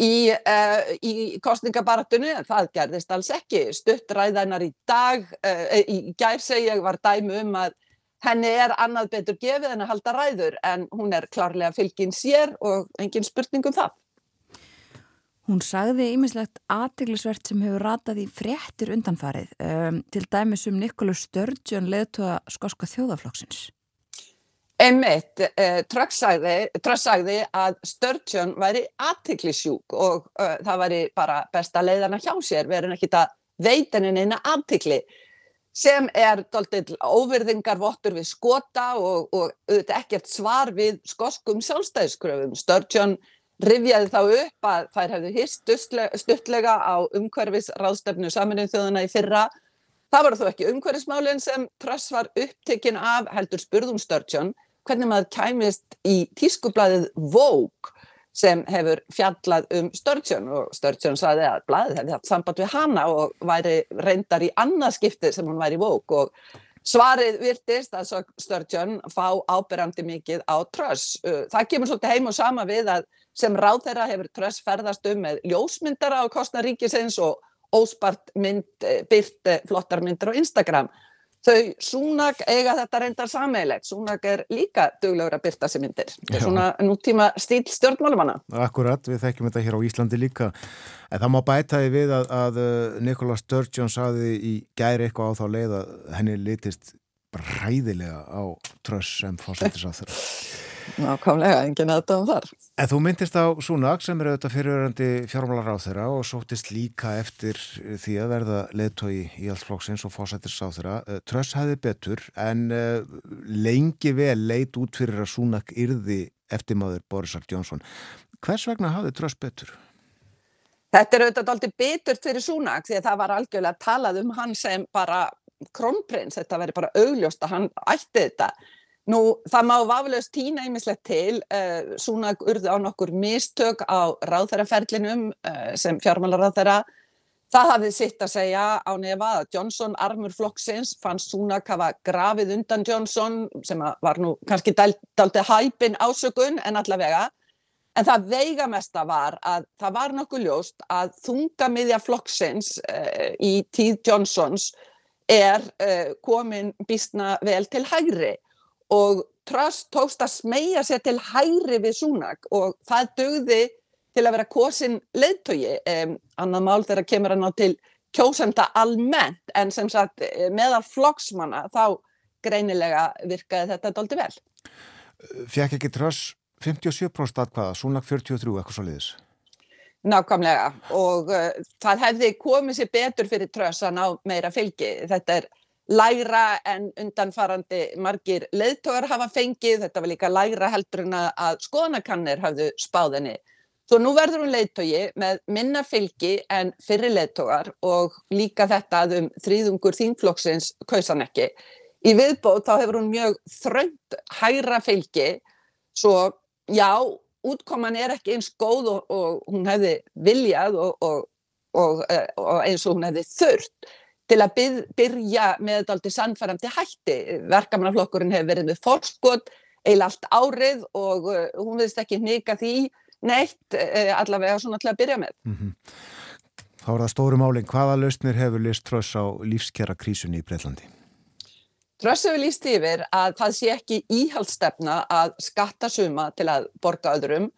í, uh, í kostningabaratunni en það gerðist alls ekki. Stuttræðanar í dag, uh, í gær segja var dæmu um að henni er annað betur gefið en að halda ræður en hún er klárlega fylgin sér og engin spurning um það. Hún sagði ímislegt aðteglisvert sem hefur ratað í fréttir undanfarið um, til dæmis um Nikolus Sturgeon leðtóða skoska þjóðaflokksins. Einmitt, eh, Tröks sagði, sagði að Sturgeon væri aðtiklisjúk og uh, það væri bara besta leiðana hjá sér, verður ekki það veitanin eina aðtikli sem er doldil óverðingarvottur við skota og, og ekkert svar við skoskum sjálfstæðiskröfum. Sturgeon rifjaði þá upp að þær hefðu hýst stuttlega á umhverfis ráðstöfnu saminuð þjóðuna í fyrra. Það var þó ekki umhverfismálinn sem Truss var upptekinn af heldur spurðum Sturgeon hvernig maður kæmist í tískublaðið Vogue sem hefur fjallað um Sturgeon og Sturgeon saði að blæðið hefði haft samband við hana og væri reyndar í annað skiptið sem hún væri í vók og svarið virtist að Sturgeon fá ábyrjandi mikið á tröss. Það kemur svolítið heim og sama við að sem ráð þeirra hefur tröss ferðast um með ljósmyndara á kostnaríkisins og óspart mynd, eh, byrt eh, flottar myndir á Instagram. Þau Súnag eiga þetta reyndar sameilegt. Súnag er líka duglegur að byrta sér myndir. Þetta er svona nútíma stíl stjórnmálumanna. Akkurat, við þekkjum þetta hér á Íslandi líka. En það má bætaði við að, að uh, Nikola Sturgeon saði í gæri eitthvað á þá leið að henni litist bræðilega á tröss sem fórsættis á þeirra. Nákvæmlega, enginn aðdóðum þar. En þú myndist á Súnag sem eru auðvitað fyrirverandi fjármálar á þeirra og sóttist líka eftir því að verða leðtói í allt flóksins og fósættis á þeirra. Eh, Tröss hefði betur en uh, lengi vel leit út fyrir að Súnag yrði eftirmáður Borisar Jónsson. Hvers vegna hafði Tröss betur? Þetta er auðvitað aldrei betur fyrir Súnag því að það var algjörlega talað um hann sem bara kronprins. Þetta veri bara augljóst að hann ætti þetta. Nú, það má vaflaust týna einmislegt til, uh, Súnag urði á nokkur mistök á ráðherraferlinum uh, sem fjármálaráðherra. Það hafði sitt að segja á nefa að Johnson, armur flokksins, fann Súnag hafa grafið undan Johnson sem var nú kannski daldið hæpin ásökun en allavega. En það veigamesta var að það var nokkuð ljóst að þungamiðja flokksins uh, í tíð Johnsons er komin býstna vel til hægri og Tröst tókst að smegja sér til hæri við Súnak og það dögði til að vera kosin leðtögi, um, annað mál þegar kemur hann á til kjósenda almennt en sem sagt eh, meðal flokksmanna þá greinilega virkaði þetta doldi vel. Fjæk ekki Tröst 57% atkvaða, Súnak 43, eitthvað svo liðis? Nákvæmlega og uh, það hefði komið sér betur fyrir Tröst að ná meira fylgi. Þetta er læra en undanfarandi margir leðtogar hafa fengið, þetta var líka læra heldur en að skoðanakannir hafðu spáðinni. Svo nú verður hún leðtogi með minna fylgi en fyrir leðtogar og líka þetta að um þrýðungur þínflokksins kausan ekki. Í viðbót þá hefur hún mjög þrönd hæra fylgi, svo já, útkoman er ekki eins góð og, og hún hefði viljað og, og, eh, og eins og hún hefði þurft til að byr, byrja með þetta aldrei sannfærandi hætti. Verkamannaflokkurinn hefur verið með fórskot eila allt árið og uh, hún veist ekki nýka því neitt uh, allavega svona til að byrja með. Mm -hmm. Þá er það stóru málinn. Hvaða lausnir hefur list Tröss á lífskjara krísunni í Breitlandi? Tröss hefur líst yfir að það sé ekki íhaldstefna að skatta suma til að borga öðrum.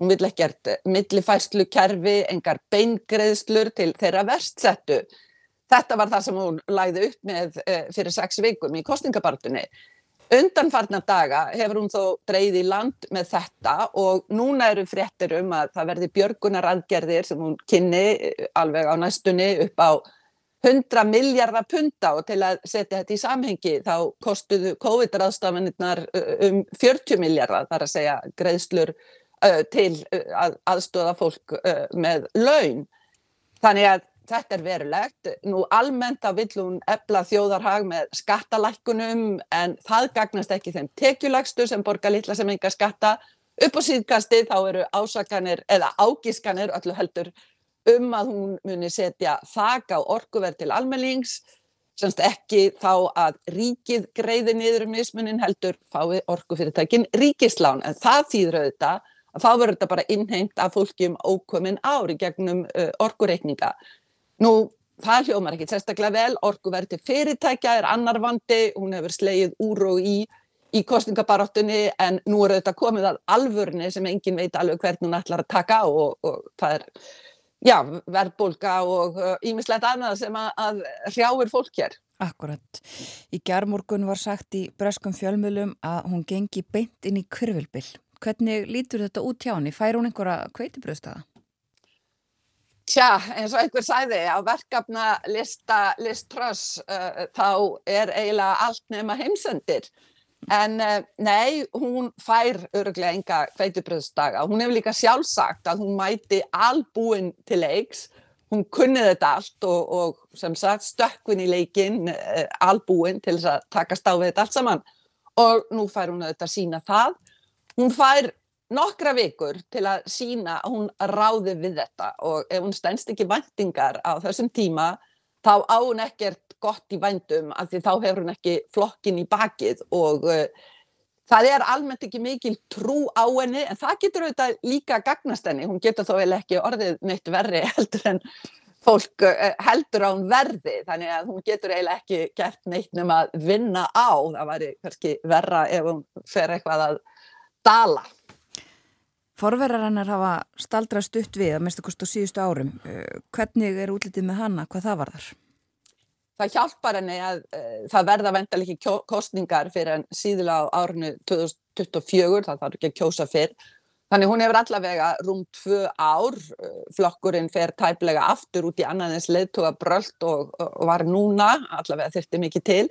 Hún vil ekkert millifærslu kerfi, engar beingreðslur til þeirra verstsettu Þetta var það sem hún læði upp með uh, fyrir sex vikum í kostningabartunni. Undanfarnar daga hefur hún þó dreyði í land með þetta og núna eru fréttir um að það verði björgunar aðgerðir sem hún kynni eh, alveg á næstunni upp á 100 miljardar punta og til að setja þetta í samhengi þá kostuðu COVID-ráðstafanirnar eh, um 40 miljardar þar að segja greiðslur til að aðstóða fólk með laun. Þannig að þetta er verulegt. Nú almennt á villun ebla þjóðarhag með skattalækkunum en það gagnast ekki þeim tekjulagstu sem borgar litla sem enga skatta. Upp á síðkasti þá eru ásakanir eða ágískanir öllu heldur um að hún muni setja þak á orkuverð til almennings semst ekki þá að ríkið greiði niður um mismunin heldur fái orkufyrirtækin ríkislán en það þýður auðvitað að þá verður þetta bara innheimt af fólki um ókomin ári gegnum uh, orkureikninga. Nú, það hljómar ekki sérstaklega vel, orkuverði fyrirtækja er annar vandi, hún hefur slegið úr og í í kostningabaráttunni en nú eru þetta komið að alvörni sem engin veit alveg hvernig hún ætlar að taka og, og það er já, verðbólka og ímislegt uh, annað sem að, að hrjáir fólk hér. Akkurat. Í gerðmorgun var sagt í breskum fjölmjölum að hún gengi beint inn í kurvilbill. Hvernig lítur þetta út hjá henni? Fær hún einhverja kveitibröðstaða? Tja, eins og einhver sæði á verkefna lista liströss uh, þá er eiginlega allt nema heimsendir. En uh, nei, hún fær öruglega enga kveitubröðsdaga. Hún hefur líka sjálfsagt að hún mæti albúin til leiks. Hún kunni þetta allt og, og sem sagt stökkun í leikin uh, albúin til þess að taka stáfið þetta allt saman. Og nú fær hún að sína það. Hún fær nokkra vikur til að sína að hún ráði við þetta og ef hún stendst ekki vendingar á þessum tíma þá á hún ekkert gott í vendum af því þá hefur hún ekki flokkin í bakið og uh, það er almennt ekki mikil trú á henni en það getur auðvitað líka gagnast henni, hún getur þó vel ekki orðið neitt verri heldur en fólk uh, heldur á hún verði. Þannig að hún getur eiginlega ekki gert neitt nema að vinna á, það væri verra ef hún fer eitthvað að dala. Forverar hennar hafa staldra stutt við að mista kost á síðustu árum. Eh, hvernig er útlitið með hanna? Hvað það var þar? Það hjálpar henni að uh, það verða vendal ekki kostningar fyrir en síðulega á árinu 2024, það þarf ekki að kjósa fyrr. Þannig hún hefur allavega rúm tvö ár, uh, flokkurinn fer tæplega aftur út í annanins leðtoga bröld og, og var núna, allavega þurfti mikið til.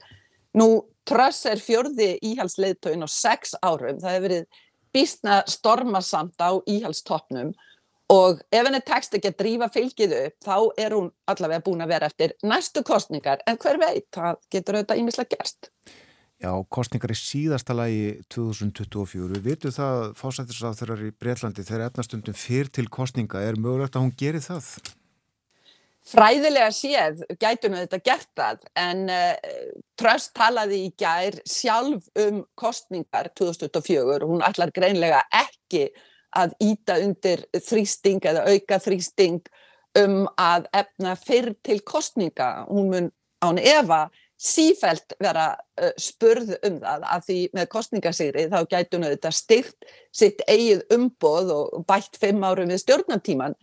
Nú tröss er fjörði íhalsleðtogin á sex árum, það hefur verið býstna stormasamt á íhalstoppnum og ef henni tekst ekki að drífa fylgið upp þá er hún allavega búin að vera eftir næstu kostningar en hver veit, það getur auðvitað ímislega gerst. Já, kostningar í síðasta lagi 2024. Við vitum það fásættisráþurar í Breitlandi þegar etnastundum fyrr til kostninga er mögulegt að hún gerir það? Fræðilega séð gætu nú þetta gert það en uh, Tröst talaði í gær sjálf um kostningar 2024 og hún allar greinlega ekki að íta undir þrýsting eða auka þrýsting um að efna fyrr til kostninga. Hún mun án Eva sífælt vera uh, spurð um það að því með kostningasýri þá gætu nú þetta styrt sitt eigið umboð og bætt fimm árum við stjórnartíman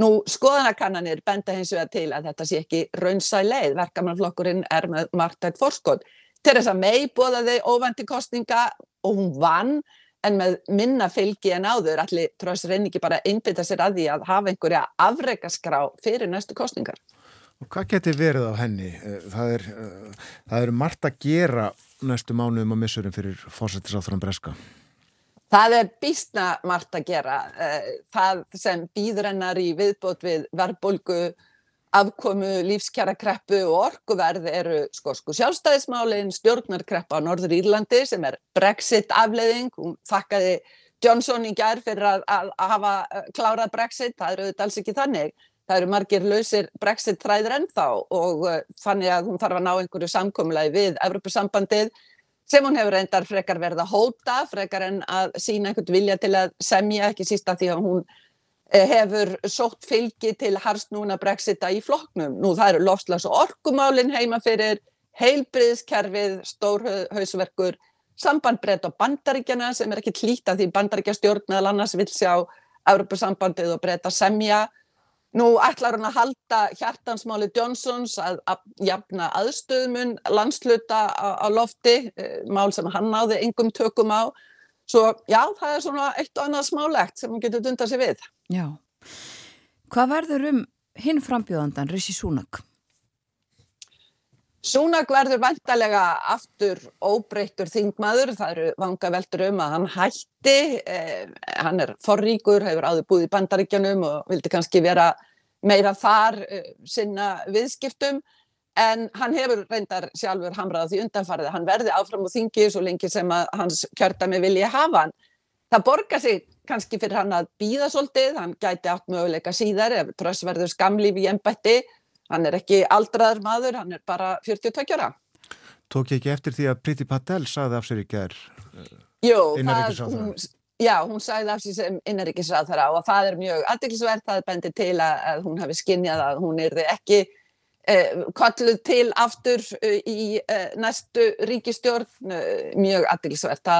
Nú skoðanakannanir benda hins vegar til að þetta sé ekki raunsæ leið, verkamannflokkurinn er með margtætt fórskot. Teresa May bóðaði óvænti kostninga og hún vann en með minna fylgi en áður allir tröðs reyni ekki bara einbytta sér að því að hafa einhverja afreikaskrá fyrir næstu kostningar. Og hvað getur verið á henni? Eh, það er, eh, það er margt að gera næstu mánuðum á missurum fyrir fórsættisáþrann Breska. Það er býstna margt að gera. Eh, það sem býður hennar í viðbót við verðbólgu, afkomu, lífskjara kreppu og orkuverð eru sko, sko sjálfstæðismálinn, stjórnarkreppa á Norður Írlandi sem er Brexit afleiðing. Hún þakkaði Johnson í gerð fyrir að, að, að hafa eh, klárað Brexit. Það eru auðvitað alls ekki þannig. Það eru margir lausir Brexit træður ennþá og uh, þannig að hún þarf að ná einhverju samkomlaði við Evropasambandið sem hún hefur reyndar frekar verið að hóta, frekar en að sína einhvern vilja til að semja, ekki sísta því að hún eh, hefur sótt fylgi til harstnúna brexita í flokknum. Nú það eru lofslags og orkumálinn heima fyrir, heilbriðskerfið, stórhausverkur, sambandbreytt á bandaríkjana sem er ekki hlýta því bandaríkjastjórn eða annars vil sjá Europasambandið og breyta semja Nú ætlar hann að halda hjartansmáli Johnsons að, að jafna aðstöðmun landsluta á, lofti, eh, mál sem hann náði engum tökum á. Svo já, það er svona eitt og annað smálegt sem hann getur dundað sér við. Já. Hvað verður um hinn frambjóðandan, Rissi Súnak? Súnak verður vantalega aftur óbreyttur þingmaður, það eru vanga veldur um að hann hætti, eh, hann er forríkur, hefur áður búið í bandaríkjanum og vildi kannski vera meira þar eh, sinna viðskiptum. En hann hefur reyndar sjálfur hamrað því undanfarið, hann verði áfram og þingi svo lengi sem að hans kjörtami vilja hafa hann. Það borgar sig kannski fyrir hann að býða svolítið, hann gæti átt möguleika síðar ef trössverður skamlíf í ennbætti, hann er ekki aldraður maður, hann er bara 42 ára. Tók ég ekki eftir því að Priti Patel saði af sér í gerð innaríkisráðara? Já, hún sagði af sér sem innaríkisráðara og það er mjög aðdeklisvert, það bendir til að hún hafi skinnjað að hún er ekki eh, kalluð til aftur eh, í eh, næstu ríkistjórn, eh, mjög aðdeklisvert.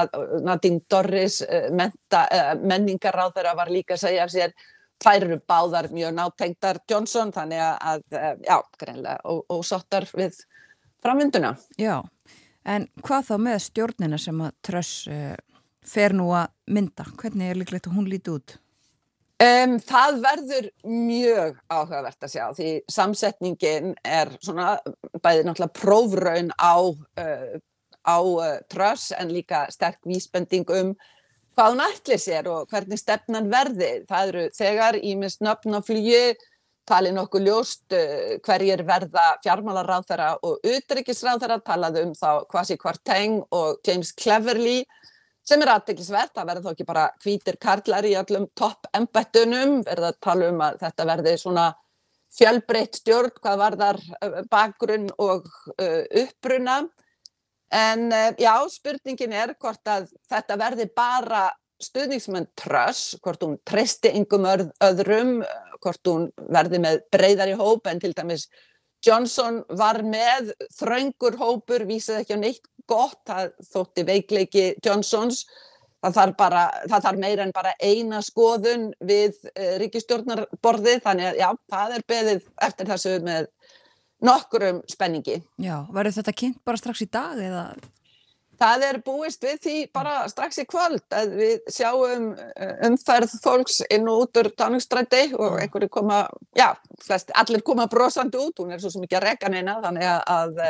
Nadine Dorris, eh, eh, menningaráðara var líka að segja af sér þær eru báðar mjög nátengtar Johnson þannig að, eh, já, greinlega og, og sottar við framvinduna. Já, en hvað þá með stjórnina sem að Tröss uh, fer nú að mynda? Hvernig er líklegt að hún líti út? Um, það verður mjög áhugavert að sjá því samsetningin er svona bæði náttúrulega prófraun á, uh, á uh, Tröss en líka sterk vísbending um hvað hún ætli sér og hvernig stefnan verði. Það eru þegar ímest nöfn á flýju, talið nokkuð ljóst uh, hverjir verða fjármálaráþara og utryggisráþara, talaðu um þá Kwasi Kwarteng og James Cleverly. sem er aðteklisvert, það verður þó ekki bara hvítir karlar í allum topp embættunum, verður að tala um að þetta verði svona fjölbreytt stjórn, hvað var þar bakgrunn og uh, uppbruna en uh, já, spurningin er hvort að þetta verði bara stuðningsmenn tröss, hvort hún treysti yngum öðrum, hvort hún verði með breyðar í hóp en til dæmis Johnson var með. Þraungur hópur, vísið ekki á neitt gott, það þótti veikleiki Johnsons, það þarf, bara, það þarf meira en bara eina skoðun við eh, ríkistjórnarborði, þannig að já, það er beðið eftir þessu með nokkurum spenningi. Já, verður þetta kynnt bara strax í dag eða? Það er búist við því bara strax í kvöld að við sjáum eh, umferð fólks inn og út úr tanningstræti og einhverju koma, já, flest, allir koma brosandi út, hún er svo mikið að reka neina þannig að,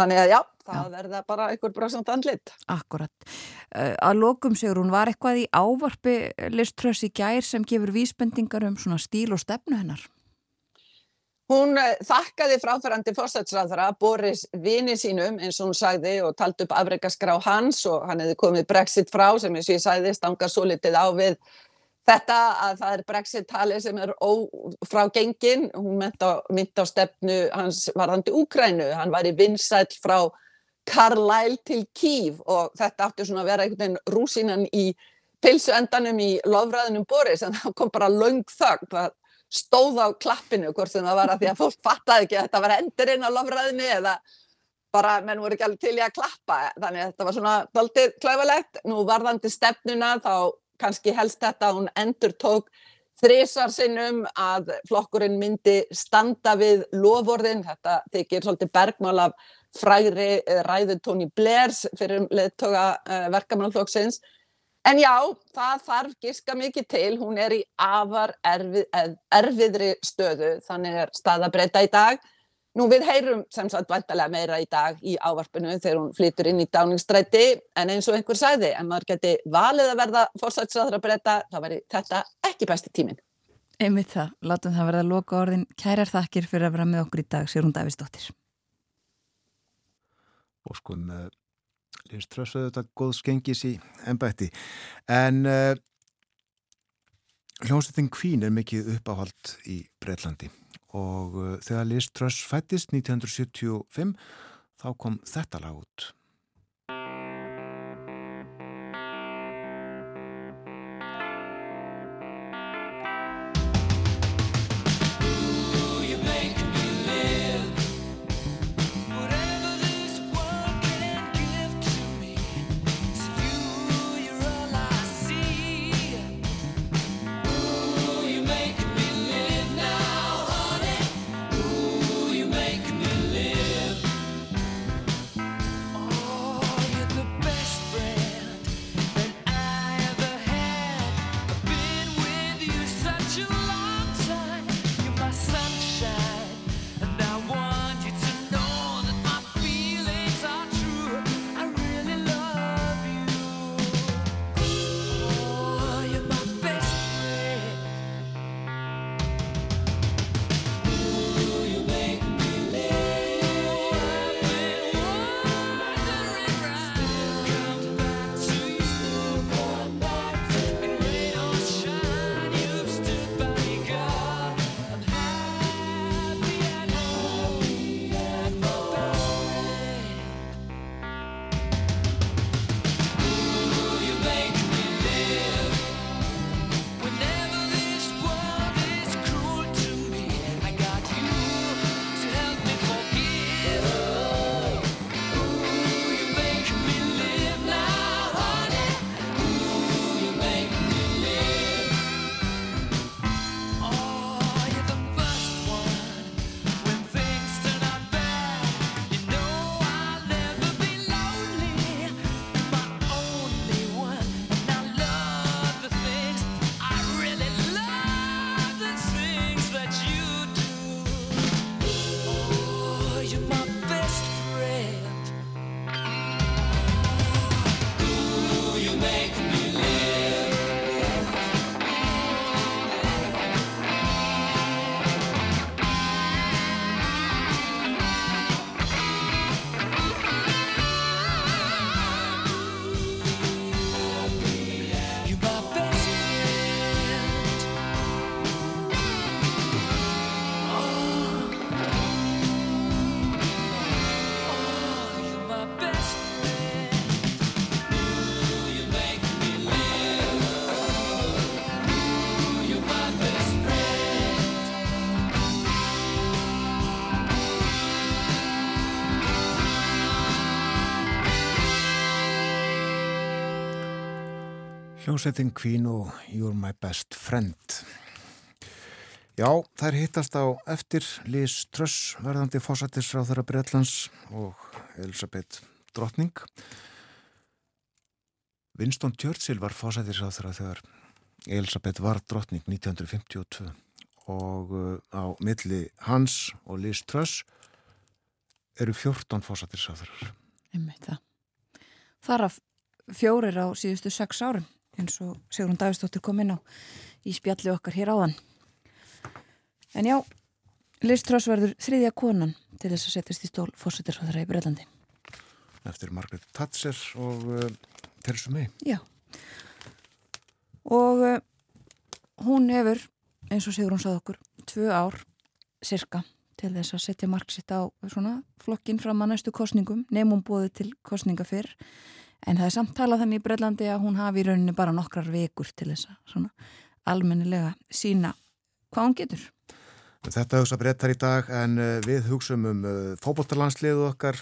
þannig að já, það verða bara einhver brosand andlit. Akkurat. Eh, að lokum segur hún, var eitthvað í ávarpi liströss í gær sem gefur vísbendingar um svona stíl og stefnu hennar? Hún eh, þakkaði fráfærandi fórsætsræðara Boris vini sínum eins og hún sagði og taldi upp afreikaskrá hans og hann hefði komið Brexit frá sem eins og ég sagði stangar svo litið á við þetta að það er Brexit-tali sem er frá gengin. Hún myndi á, mynd á stefnu hans varðandi Úkrænu. Hann var í vinsæl frá Carlisle til Kív og þetta átti svona að vera einhvern veginn rúsinan í pilsu endanum í lofræðinum Boris en það kom bara laung þögn. Það stóð á klappinu hvort sem það var að því að fólk fattaði ekki að þetta var endurinn á lofræðinni eða bara menn voru ekki alveg til í að klappa. Þannig að þetta var svona doldið klæfalegt nú varðandi stefnuna þá kannski helst þetta að hún endur tók þrísar sinnum að flokkurinn myndi standa við lovorðin, þetta þykir svolítið bergmál af fræri ræðu Tony Blairs fyrir leðtoga uh, verkamannflokksins En já, það þarf gíska mikið til, hún er í afar erfið, erfiðri stöðu, þannig er stað að breyta í dag. Nú við heyrum sem sagt vantarlega meira í dag í ávarpinu þegar hún flytur inn í dáningsstræti, en eins og einhver sagði, en maður geti valið að verða fórsætsræður að breyta, þá væri þetta ekki besti tíminn. Einmitt það, látum það verða að loka orðin. Kærar þakkir fyrir að vera með okkur í dag, Sérún Davísdóttir. Og Liz Truss auðvitað góð skengis í ennbætti en uh, hljómsveitin Queen er mikið uppáhald í Breitlandi og uh, þegar Liz Truss fættist 1975 þá kom þetta lag út Hljómsveitin Queen og You're My Best Friend. Já, þær hittast á eftir Liz Truss, verðandi fósættisráð þeirra Breitlands og Elisabeth Drottning. Winston Churchill var fósættisráð þeirra þegar Elisabeth var Drottning 1952 og uh, á milli hans og Liz Truss eru 14 fósættisráð þeirra. Einmitt það. Þar af fjórir á síðustu sex árum eins og Sigrun Davistóttir kom inn á í spjalli okkar hér áðan. En já, Liz Truss verður þriðja konan til þess að setjast í stól fórsetisráðara í Breitlandi. Eftir Margaret Thatcher og uh, Theresa May. Já. Og uh, hún hefur, eins og Sigrun sað okkur, tvö ár cirka til þess að setja marg sitt á svona flokkin fram að næstu kostningum, nefnum bóði til kostninga fyrr en það er samtalað þannig í Breitlandi að hún hafi í rauninni bara nokkrar vekur til þess að svona almennilega sína hvað hún getur. Þetta hugsa brettar í dag en uh, við hugsum um uh, fókbóttarlandsliðu okkar.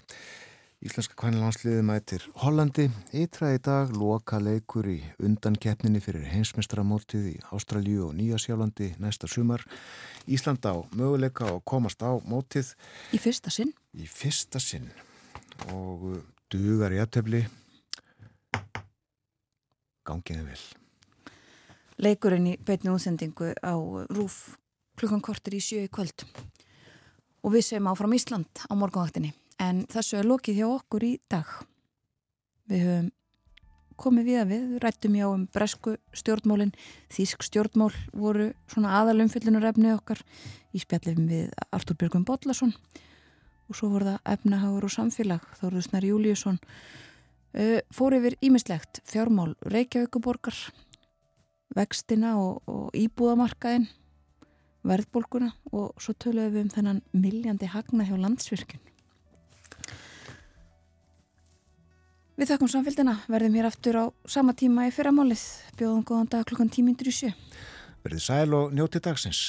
Íslenska kvænilandsliðu mætir Hollandi. Ítra í dag loka leikur í undankeppninni fyrir heimsmestramótið í Ástraljú og Nýjasjálandi næsta sumar. Ísland á möguleika og komast á mótið. Í fyrsta sinn? Í fyrsta sinn og uh, dugar í aðtöfli gangiði vel. Leikurinn í beitni útsendingu á Rúf klukkan kortir í sjö í kvöld. Og við segjum áfram Ísland á morgunvaktinni. En þessu er lokið hjá okkur í dag. Við höfum komið við að við, rættum já um bresku stjórnmólin, þísk stjórnmól voru svona aðalumfyllunar efni okkar. Í spjallifum við Artur Björgum Bodlason og svo voru það efnahagur og samfélag, Þóruður Snær Júliusson fór yfir ímislegt fjármál Reykjavíkuborgar vextina og, og íbúðamarkaðin verðbólguna og svo töluðum við um þennan miljandi hagna hjá landsvirkjun Við þakkum samfélgina, verðum hér aftur á sama tíma í fyrramálið, bjóðum góðan dag klukkan tímindur í sjö. Verðið sæl og njótið dagsins.